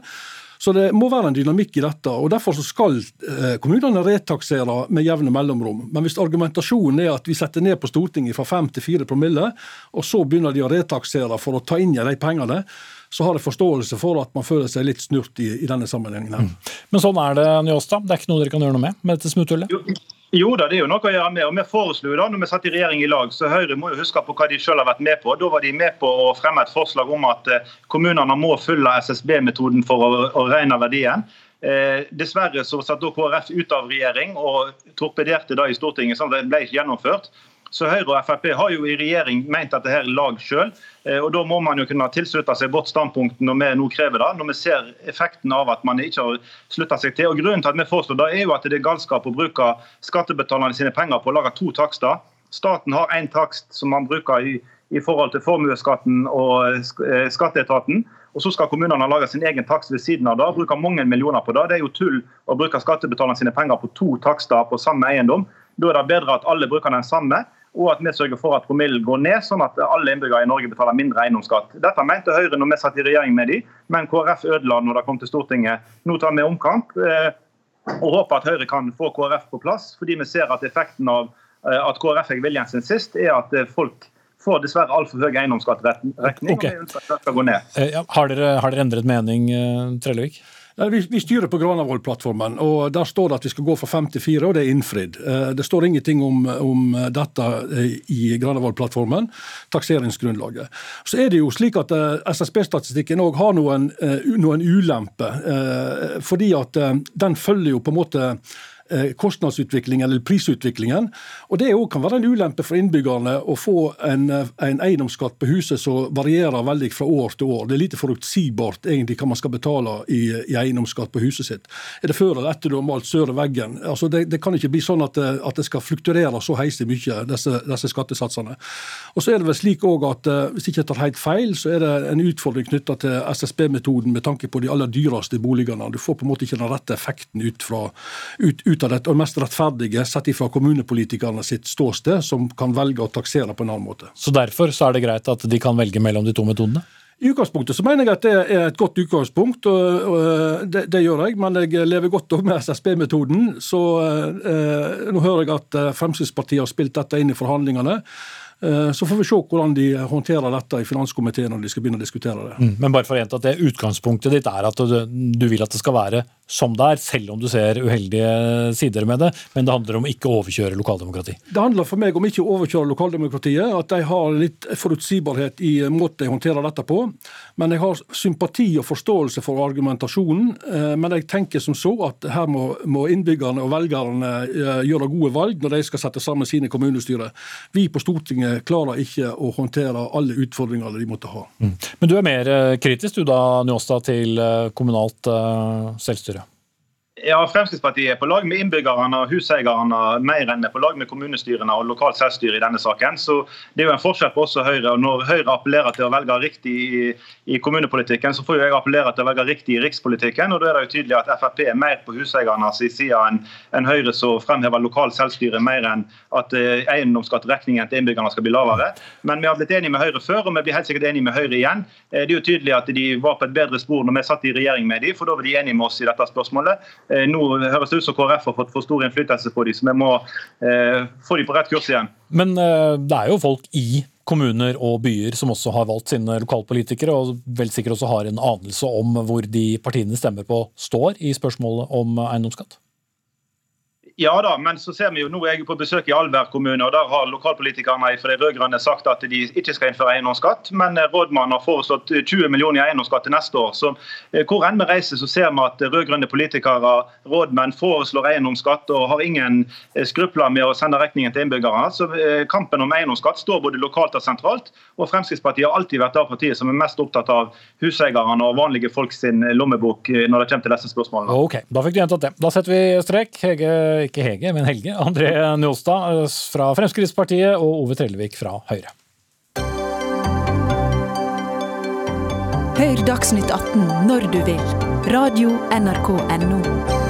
Så det må være en dynamikk i dette. og Derfor skal eh, kommunene retaksere med jevne mellomrom. Men hvis argumentasjonen er at vi setter ned på Stortinget fra 5 til 4 promille, og så begynner de å retaksere for å ta inn igjen de pengene, så har jeg forståelse for at man føler seg litt snurt i, i denne sammenhengen. her. Mm. Men sånn er det, Njåstad. Det er ikke noe dere kan gjøre noe med med dette smutthullet? Jo. Jo da, det er jo noe å gjøre med. og Vi foreslo da, når vi satt i regjering i lag, så Høyre må jo huske på hva de selv har vært med på. Da var de med på å fremme et forslag om at eh, kommunene må følge SSB-metoden for å, å, regne verdien. Eh, dessverre så satt da KrF ut av regjering og torpederte det i Stortinget, sånn at det ble ikke gjennomført. Så Høyre og Frp har jo i regjering ment at det her er lag sjøl. Eh, og da må man jo kunne tilslutte seg vårt standpunkt når vi nå krever det. Når vi ser effekten av at man ikke har slutta seg til. Og Grunnen til at vi foreslår det, er jo at det er galskap å bruke skattebetalerne sine penger på å lage to takster. Staten har én takst som man bruker i, i forhold til formuesskatten og eh, skatteetaten. Og så skal kommunene lage sin egen takst ved siden av det, bruke mange millioner på det. Det er jo tull å bruke skattebetalerne sine penger på to takster på samme eiendom. Da er det bedre at alle bruker den samme og at vi sørger for at promillen går ned, sånn at alle innbyggere i Norge betaler mindre eiendomsskatt. Dette mente Høyre når vi satt i regjering med dem, men KrF ødela når det kom til Stortinget. Nå tar vi omkamp eh, og håper at Høyre kan få KrF på plass, fordi vi ser at effekten av eh, at KrF fikk viljen sin sist, er at eh, folk får dessverre altfor høy eiendomsskatteregning. Okay. og vi ønsker at det skal gå ned. Har dere, har dere endret mening, Trellevik? Vi, vi styrer på Granavolden-plattformen, og der står det at vi skal gå fra fem til fire, og det er innfridd. Eh, det står ingenting om, om dette eh, i Granavolden-plattformen, takseringsgrunnlaget. Så er det jo slik at eh, SSB-statistikken òg har noen, noen ulemper, fordi at den følger jo på en måte Eh, kostnadsutviklingen eller prisutviklingen. Og Det kan være en ulempe for innbyggerne å få en, eh, en eiendomsskatt på huset som varierer veldig fra år til år. Det er lite forutsigbart egentlig hva man skal betale i, i eiendomsskatt på huset sitt. Er det før eller etter du har malt søre veggen? Altså det, det, kan ikke bli sånn at det, at det skal flukturere så heisig mye, disse, disse, skattesatsene. Og så er det vel slik også at eh, Hvis ikke jeg tar helt feil, så er det en utfordring knytta til SSB-metoden med tanke på de aller dyreste boligene. Du får på en måte ikke den rette effekten ut fra ut, ut ut av dette, og mest rettferdige sett ifra kommunepolitikerne sitt ståsted, som kan velge å taksere på en annen måte. Så derfor så er det greit at de kan velge mellom de to metodene? I utgangspunktet så mener jeg at det er et godt utgangspunkt, og det, det gjør jeg. Men jeg lever godt med SSB-metoden. Så eh, nå hører jeg at eh, Fremskrittspartiet har spilt dette inn i forhandlingene. Eh, så får vi se hvordan de håndterer dette i finanskomiteen når de skal begynne å diskutere det. Mm, men bare for å gjenta at det Utgangspunktet ditt er at du, du, vil at det skal være som det er, selv om du ser uheldige sider med det. Men det handler om ikke å overkjøre lokaldemokrati? Det handler for meg om ikke å overkjøre lokaldemokratiet. At de har litt forutsigbarhet i måten de håndterer dette på. Men jeg har sympati og forståelse for argumentasjonen. Eh, men jeg tenker som så at her må, må innbyggerne og velgerne eh, gjøre gode valg når de skal sette sammen sine kommunestyrer. Vi på Stortinget klarer ikke å håndtere alle utfordringer de måtte ha. Mm. Men du er mer eh, kritisk du da, Njåstad, til kommunalt selvstyre? Ja, Fremskrittspartiet er på lag med innbyggerne og huseierne mer enn på lag med kommunestyrene og lokalt selvstyre i denne saken. Så Det er jo en forskjell på oss og Høyre. og Når Høyre appellerer til å velge riktig i, i kommunepolitikken, så får jo jeg appellere til å velge riktig i rikspolitikken. og Da er det jo tydelig at Frp er mer på huseiernes side enn en Høyre som fremhever lokalt selvstyre mer enn at eh, eiendomsskatteregningen til innbyggerne skal bli lavere. Men vi har blitt enige med Høyre før, og vi blir helt sikkert enige med Høyre igjen. Eh, det er jo tydelig at de var på et bedre spor når vi satt i regjering med dem, for da var de enige med oss i dette spørsmålet. Eh, nå høres det ut som KrF har fått for stor innflytelse på dem, så vi må eh, få dem på rett kurs igjen. Men eh, det er jo folk i kommuner og byer som også har valgt sine lokalpolitikere, og vel sikkert også har en anelse om hvor de partiene stemmer på står i spørsmålet om eiendomsskatt? Ja da, men så ser vi jo nå er jeg på besøk i Alver kommune, og der har lokalpolitikerne for de rød-grønne sagt at de ikke skal innføre eiendomsskatt. Men eh, rådmannen har foreslått 20 millioner i eiendomsskatt til neste år. Så eh, hvor enn vi reiser, så ser vi at rød-grønne politikere, rådmenn, foreslår eiendomsskatt og har ingen eh, skrupler med å sende regningen til innbyggerne. Så kampen om eiendomsskatt står både lokalt og sentralt. Og Fremskrittspartiet har alltid vært det partiet som er mest opptatt av huseierne og vanlige folk sin lommebok når det kommer til disse spørsmålene. Ok, Da fikk du gjentatt det. Da setter vi strek. Hege ikke Hege, men Helge. André Njåstad eh, fra Fremskrittspartiet og Ove Trellevik fra Høyre. Hør Dagsnytt 18 når du vil. Radio NRK Radio.nrk.no.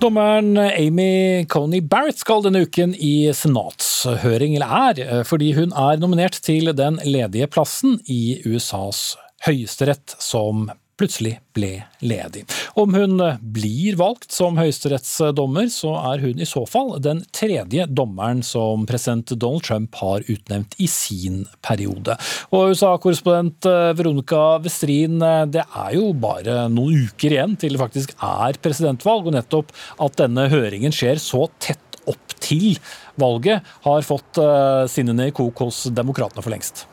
Dommeren Amy Coney Barrett skal denne uken i senatshøring, eller er, eh, fordi hun er nominert til den ledige plassen i USAs Høyesterett som plutselig ble ledig. Om hun blir valgt som høyesterettsdommer, så er hun i så fall den tredje dommeren som president Donald Trump har utnevnt i sin periode. Og USA-korrespondent eh, Veronica Westrin, eh, det er jo bare noen uker igjen til det faktisk er presidentvalg, og nettopp at denne høringen skjer så tett opp til valget, har fått eh, sinnene i kok hos demokratene for lengst.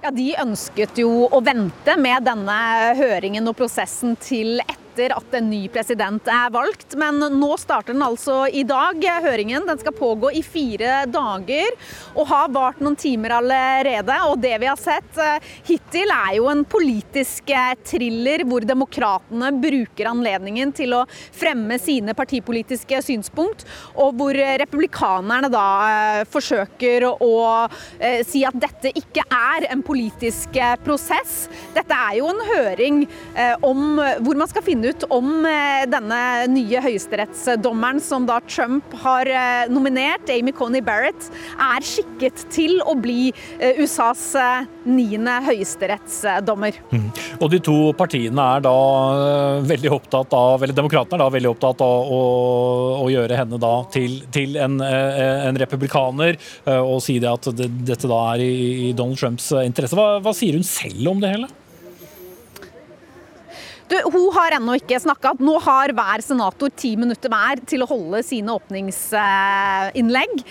Ja, De ønsket jo å vente med denne høringen og prosessen til etter etter at en ny president er valgt. Men nå starter den altså i dag, høringen. Den skal pågå i fire dager og har vart noen timer allerede. Og det vi har sett eh, hittil er jo en politisk eh, thriller hvor demokratene bruker anledningen til å fremme sine partipolitiske synspunkt, og hvor republikanerne da eh, forsøker å si at dette ikke er en politisk prosess. Dette er jo en høring om hvor man skal finne ut om eh, denne nye høyesterettsdommeren som da Trump har eh, nominert, Amy Coney Barrett, er skikket til å bli eh, USAs niende høyesterettsdommer. Mm. Og de to partiene er da veldig opptatt av, eller demokratene er da veldig opptatt av å, å gjøre henne da til, til en, en, republikaner, og si det at dette da er i Donald Trumps interesse. Hva, hva sier hun selv om det hele? Du, hun har ennå ikke snakka. Nå har hver senator ti minutter hver til å holde sine åpningsinnlegg.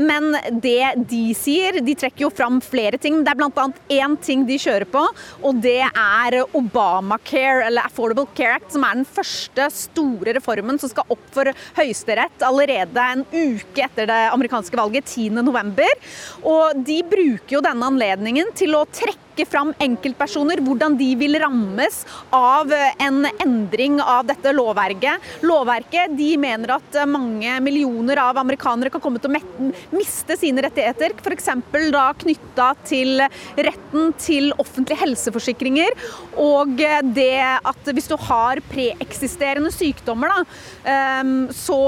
Men det de sier De trekker jo fram flere ting. Det er bl.a. én ting de kjører på, og det er Obamacare, eller Affordable Care Act, som er den første store reformen som skal opp for Høyesterett allerede en uke etter det amerikanske valget, 10.11. Og de bruker jo denne anledningen til å trekke trekke fram enkeltpersoner, hvordan de vil rammes av en endring av dette lovverket. Lovverket de mener at mange millioner av amerikanere kan komme til å miste sine rettigheter, f.eks. da knytta til retten til offentlige helseforsikringer, og det at hvis du har preeksisterende sykdommer, da, ehm, så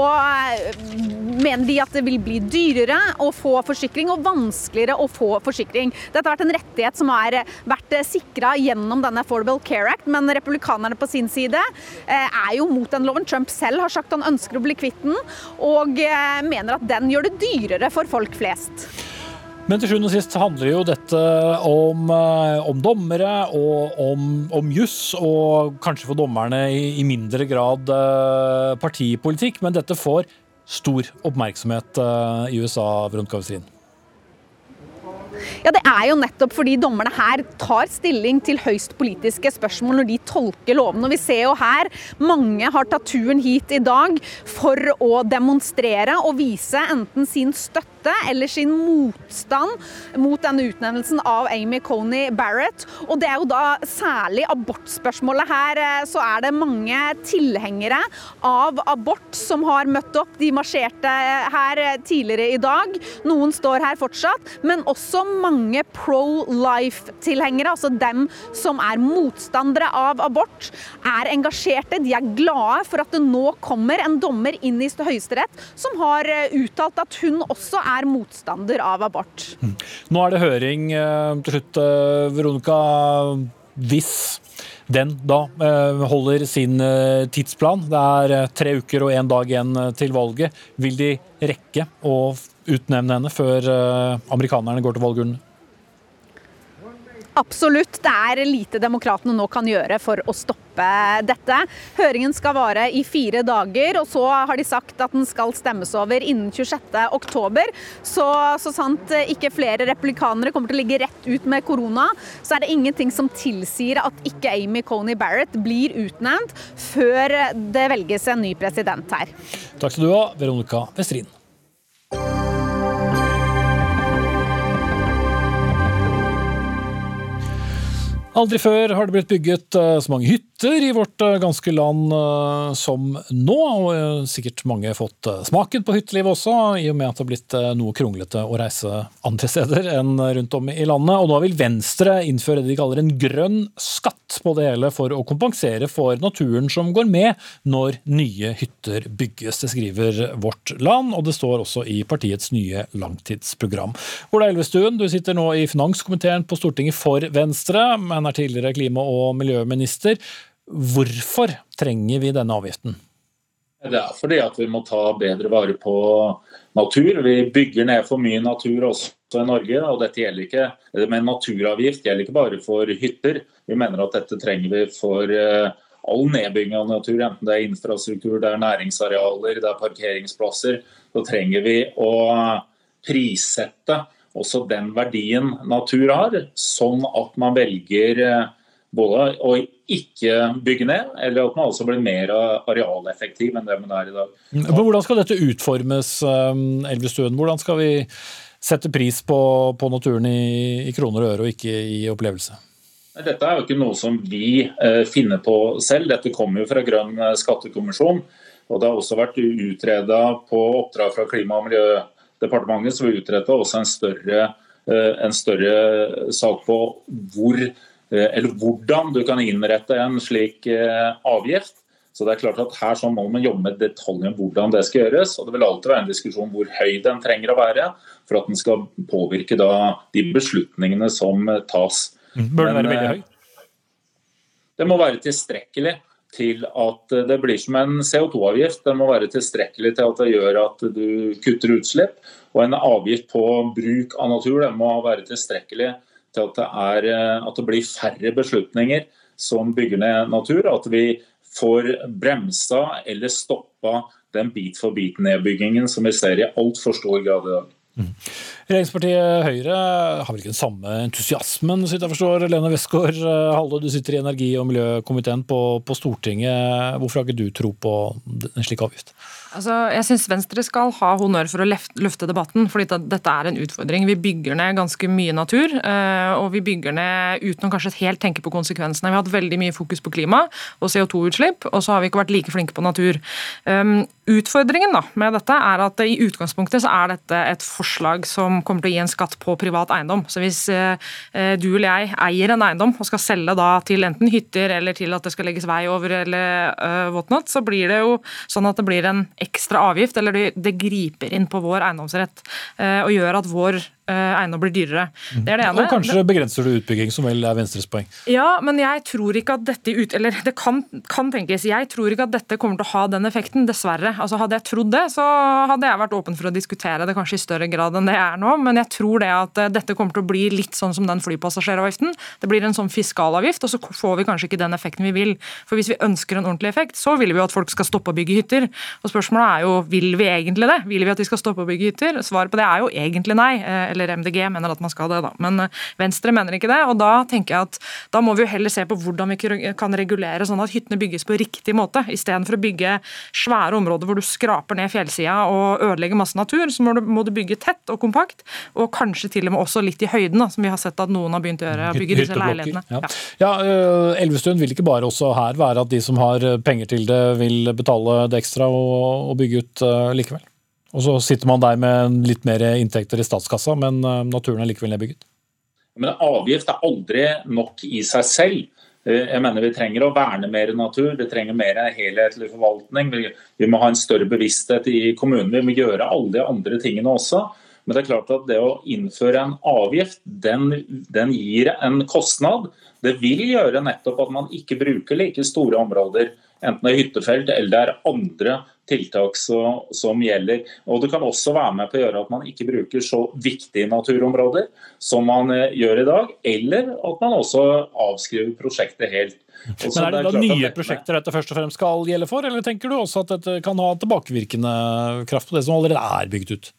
mener de at det vil bli dyrere å få forsikring og vanskeligere å få forsikring. Dette har vært en rettighet som er vært sikra gjennom denne Affordable Care Act, men republikanerne på sin side eh, er jo mot den loven. Trump selv har sagt han ønsker å bli kvitt den, og eh, mener at den gjør det dyrere for folk flest. Men til sjuende og sist handler jo dette om, eh, om dommere og om, om juss, og kanskje for dommerne i, i mindre grad partipolitikk. Men dette får stor oppmerksomhet i USA, Veronica Westrin. Ja, Det er jo nettopp fordi dommerne her tar stilling til høyst politiske spørsmål når de tolker lovene. Og vi ser jo her mange har tatt turen hit i dag for å demonstrere og vise enten sin støtte støtte eller sin motstand mot denne utnevnelsen av Amy Coney Barrett. Og det er jo da særlig abortspørsmålet her. Eh, så er det mange tilhengere av abort som har møtt opp. De marsjerte her tidligere i dag. Noen står her fortsatt. Men også mange pro life-tilhengere, altså dem som er motstandere av abort, er engasjerte. De er glade for at det nå kommer en dommer inn i Høyesterett som har eh, uttalt at hun også er motstander av abort. Mm. Nå er det høring eh, til slutt, eh, Veronica. Hvis den da holder sin tidsplan, det er tre uker og én dag igjen til valget, vil de rekke å utnevne henne før amerikanerne går til valgurnen? Absolutt. Det er lite demokratene nå kan gjøre for å stoppe dette. Høringen skal vare i fire dager, og så har de sagt at den skal stemmes over innen 26.10. Så, så sant ikke flere replikanere kommer til å ligge rett ut med korona, så er det ingenting som tilsier at ikke Amy Coney Barrett blir utnevnt før det velges en ny president her. Takk skal du ha, Veronica Westrin. Aldri før har det blitt bygget eh, så mange hytter i vårt eh, ganske land eh, som nå. Og sikkert mange har fått smaken på hytteliv også, i og med at det har blitt noe kronglete å reise andre steder enn rundt om i landet. Og nå vil Venstre innføre det de kaller en grønn skatt på det hele for å kompensere for naturen som går med når nye hytter bygges. Det skriver Vårt Land, og det står også i partiets nye langtidsprogram. Ola Elvestuen, du sitter nå i finanskomiteen på Stortinget for Venstre. men er tidligere klima- og miljøminister. Hvorfor trenger vi denne avgiften? Det er fordi at vi må ta bedre vare på natur. Vi bygger ned for mye natur også i Norge. og dette gjelder ikke, Men naturavgift gjelder ikke bare for hytter. Vi mener at dette trenger vi for eh, all nedbygging av natur, enten det er infrastruktur, det er næringsarealer, det er parkeringsplasser. Så trenger vi å prissette også den verdien natur har, sånn at man velger eh, både å ikke bygge ned, eller at man også blir mer arealeffektiv enn det man er i dag. Men hvordan skal dette utformes, eh, Elvestuen? Hvordan skal vi sette pris på, på naturen i, i, kroner og øre, og ikke i opplevelse? Dette er jo ikke noe som vi eh, finner på selv. Dette kommer jo fra Grønn skattekommisjon. Og Det har også vært utreda på oppdrag fra Klima- og miljødepartementet departementet som vil utrette også en større, eh, en større sak på hvor, eh, eller hvordan du kan innrette en slik eh, avgift. Så det er klart at Her så må man jobbe med detaljen hvordan det skal gjøres. og Det vil alltid være en diskusjon hvor høy den trenger å være for at den skal påvirke de beslutningene som tas. Mm, bør den være veldig høy? Det må være tilstrekkelig til at det blir som en CO2-avgift. Den må være tilstrekkelig til at det gjør at du kutter utslipp. Og en avgift på bruk av natur den må være tilstrekkelig til at det, er, at det blir færre beslutninger som bygger ned natur. At vi får bremsa eller stoppa den bit-for-bit-nedbyggingen som vi ser i altfor stor grad i dag. Mm. Regjeringspartiet Høyre har vel ikke den samme entusiasmen, så jeg forstår. Lene Westgård Halle, du sitter i energi- og miljøkomiteen på, på Stortinget. Hvorfor har ikke du tro på en slik avgift? Altså, jeg syns Venstre skal ha honnør for å løfte debatten, fordi dette er en utfordring. Vi bygger ned ganske mye natur, eh, og vi bygger ned uten å kanskje helt tenke på konsekvensene. Vi har hatt veldig mye fokus på klima og CO2-utslipp, og så har vi ikke vært like flinke på natur. Um, utfordringen da, med dette er at i utgangspunktet så er dette et forslag som kommer til å gi en skatt på privat eiendom. Så hvis eh, eh, du eller jeg eier en eiendom og skal selge da til enten hytter eller til at det skal legges vei over eller whatnot, så blir det jo sånn at det blir en ekstra avgift, eller det, griper inn på vår eiendomsrett uh, og gjør at vår Eh, eiendom blir dyrere. Det er det ene. Og kanskje begrenser du utbygging, som vel er Venstres poeng? Ja, men jeg tror ikke at dette ut, eller det kan, kan, tenkes. Jeg tror ikke at dette kommer til å ha den effekten, dessverre. Altså Hadde jeg trodd det, så hadde jeg vært åpen for å diskutere det kanskje i større grad enn det jeg er nå. Men jeg tror det at eh, dette kommer til å bli litt sånn som den flypassasjeravgiften. Det blir en sånn fiskalavgift, og så får vi kanskje ikke den effekten vi vil. For hvis vi ønsker en ordentlig effekt, så vil vi jo at folk skal stoppe å bygge hytter. Og spørsmålet er jo vil vi egentlig det? Vil vi at de skal stoppe å bygge hytter? Svaret på det er jo egentlig nei. Eh, eller MDG mener at man skal det, da. Men Venstre mener ikke det. og Da tenker jeg at da må vi jo heller se på hvordan vi kan regulere sånn at hyttene bygges på riktig måte. Istedenfor å bygge svære områder hvor du skraper ned fjellsida og ødelegger masse natur, så må du, må du, bygge tett og kompakt, og kanskje til og med også litt i høyden, da, som vi har sett at noen har begynt å gjøre. bygge disse leilighetene. Ja. ja, uh, Elvestuen vil ikke bare også her være at de som har penger til det, vil betale det ekstra og, og bygge ut likevel? Og så sitter man der med litt mer inntekter i statskassa, men uh, naturen er likevel nedbygget? Men avgift er aldri nok i seg selv. Eh, jeg mener Vi trenger å verne mer natur, vi trenger mer helhetlig forvaltning. Vi må ha en større bevissthet i kommunen. Vi må gjøre alle de andre tingene også. Men det er klart at det å innføre en avgift, den, den gir en kostnad. Det vil gjøre nettopp at man ikke bruker like store områder enten det er hyttefelt eller det er andre tiltak som, som, gjelder. Og Det kan også være med på å gjøre at man ikke bruker så viktige naturområder som man eh, gjør i dag, eller at man også avskriver prosjektet helt. Også Men Er det, det da nye prosjekter dette først og fremst skal gjelde for, eller tenker du også at dette kan ha tilbakevirkende kraft på det som allerede er bygd ut?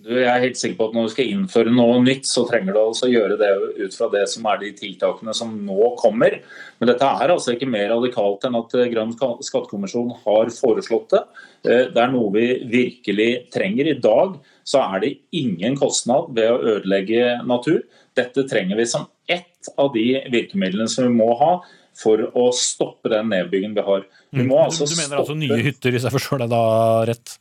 Du, jeg er helt sikker på at Når du skal innføre noe nytt, så trenger du altså gjøre det ut fra det som er de tiltakene som nå kommer. Men dette er altså ikke mer radikalt enn at Grønn skattekommisjon har foreslått det. Eh, det er noe vi virkelig trenger. I dag så er det ingen kostnad ved å ødelegge natur. Dette trenger vi som ett av de virkemidlene som vi må ha for å stoppe den nedbyggingen vi har. Vi må altså du, du mener altså nye hytter, hvis jeg forstår deg da rett?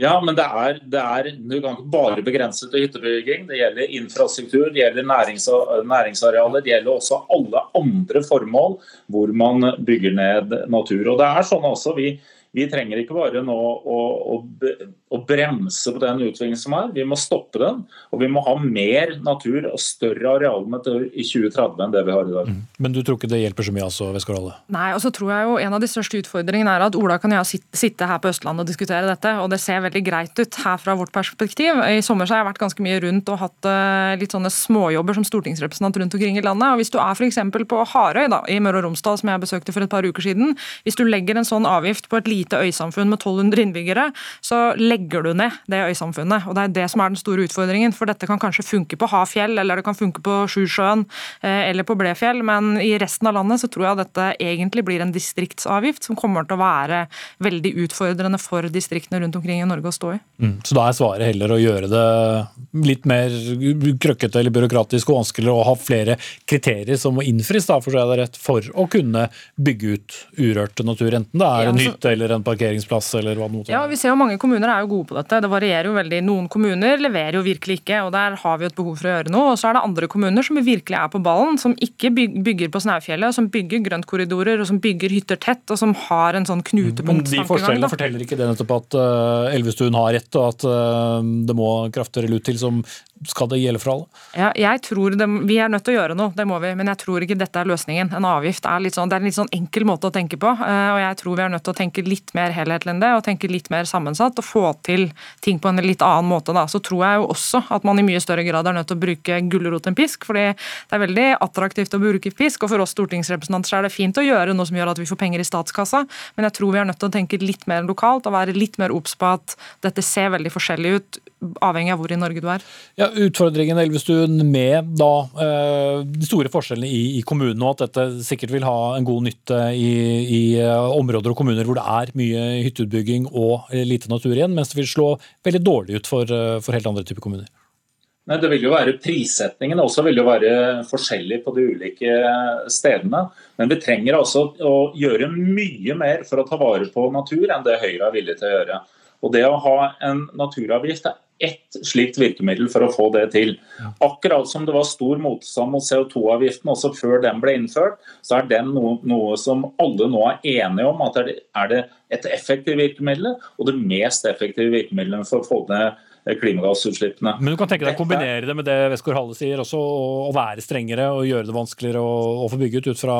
Ja, men det er, det er, du kan ikke bare begrense til hyttebygging. Det gjelder infrastruktur, det gjelder nærings, næringsarealer, det gjelder også alle andre formål hvor man bygger ned natur. Og det er sånn også, vi, vi trenger ikke bare nå å, å, å, bremse på den utviklingen som er, vi må stoppe den. Og vi må ha mer natur og større arealmeter i 2030 enn det vi har i dag. Mm. Men du tror ikke det hjelper så mye altså, Westgård Nei, og så tror jeg jo en av de største utfordringene er at Ola kan jeg sitte her på Østlandet og diskutere dette, og det ser veldig greit ut her fra vårt perspektiv. I sommer så har jeg vært ganske mye rundt og hatt uh, litt sånne småjobber som stortingsrepresentant rundt omkring i landet. og Hvis du er f.eks. på Harøy da, i Møre og Romsdal, som jeg besøkte for et par uker siden, hvis du legger en sånn avgift på et lite øysamfunn med 1200 innbyggere, så legger du ned det øysamfunnet. Og Det er det som er den store utfordringen. For dette kan kanskje funke på Hafjell, eller det kan funke på Sjusjøen eh, eller på Blefjell, men i resten av landet så tror jeg dette egentlig blir en distriktsavgift som kommer til å være veldig utfordrende for distriktene rundt omkring i Norge å stå i. Mm. Så da er svaret heller å gjøre det litt mer krøkkete eller byråkratisk og vanskeligere å ha flere kriterier som må innfris da, for, å kunne bygge ut urørte natur, enten det er en hytte eller en parkeringsplass eller hva det måtte Ja, vi ser jo mange kommuner er jo gode på dette. Det varierer jo veldig. Noen kommuner leverer jo virkelig ikke, og der har vi jo et behov for å gjøre noe. Og så er det andre kommuner som virkelig er på ballen, som ikke bygger på Snaufjellet, som bygger grøntkorridorer, og som bygger hytter tett, og som har en sånn knutepunkt. De forskjellene forteller ikke det nettopp at uh, Elvestuen har rett, og at uh, det må kraftigere lut til som skal det gjelde for alle? Ja, jeg tror det, Vi er nødt til å gjøre noe, det må vi. Men jeg tror ikke dette er løsningen. En avgift er litt sånn, det er en litt sånn enkel måte å tenke på. Eh, og jeg tror vi er nødt til å tenke litt mer helhetlig enn det, og tenke litt mer sammensatt. Og få til ting på en litt annen måte. Da. Så tror jeg jo også at man i mye større grad er nødt til å bruke gulrot enn pisk. fordi det er veldig attraktivt å bruke pisk. Og for oss stortingsrepresentanter er det fint å gjøre noe som gjør at vi får penger i statskassa. Men jeg tror vi er nødt til å tenke litt mer lokalt og være litt mer obs på at dette ser veldig forskjellig ut avhengig av hvor i Norge du er. Ja, Utfordringen Elvestuen, med da, eh, de store forskjellene i, i kommunene, og at dette sikkert vil ha en god nytte i, i eh, områder og kommuner hvor det er mye hytteutbygging og lite natur igjen, mens det vil slå veldig dårlig ut for, eh, for helt andre typer kommuner? Nei, det vil jo være Prissettingen også vil jo være forskjellig på de ulike stedene. Men vi trenger altså å gjøre mye mer for å ta vare på natur enn det Høyre er villig til å gjøre. Og Det å ha en naturavgift er ett slikt virkemiddel for å få det til. Akkurat som det var stor motstand mot CO2-avgiften også før den ble innført, så er den noe, noe, som alle nå er enige om at er det, er det et effektivt virkemiddel, og det mest effektive virkemiddelet for å få ned klimagassutslippene. Men du kan tenke deg å kombinere det med det Westgård Halle sier, også å være strengere og gjøre det vanskeligere å, å få bygge ut ut fra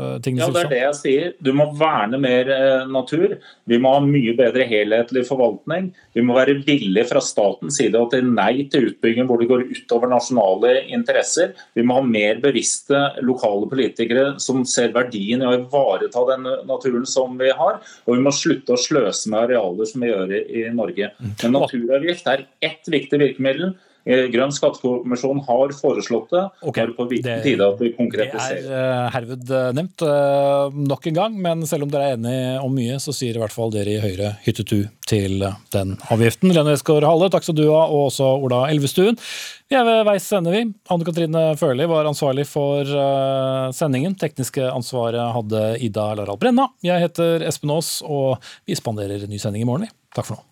Eh, ja, det er det jeg sier. Du må verne mer eh, natur. Vi må ha mye bedre helhetlig forvaltning. Vi må være villige fra statens side til nei til utbygging hvor det går utover nasjonale interesser. Vi må ha mer bevisste lokale politikere som ser verdien i å ivareta den naturen som vi har. Og vi må slutte å sløse med arealer som vi gjør i Norge. Mm. Men naturavgift er ett viktig virkemiddel. Eh, Grønn skattekommisjon har foreslått det. Okay. Det er på tide at vi konkretiserer. Det er herved nevnt nok en gang, men selv om dere er enige om mye, så sier i hvert fall dere i Høyre hyttetu til den avgiften. Lene Westgård Halle, takk skal du ha, og også Ola Elvestuen. Vi er ved veis ende, vi. Anne Katrine Førli var ansvarlig for sendingen. Tekniske ansvaret hadde Ida Larald Brenna. Jeg heter Espen Aas, og vi spanderer ny sending i morgen. Takk for nå.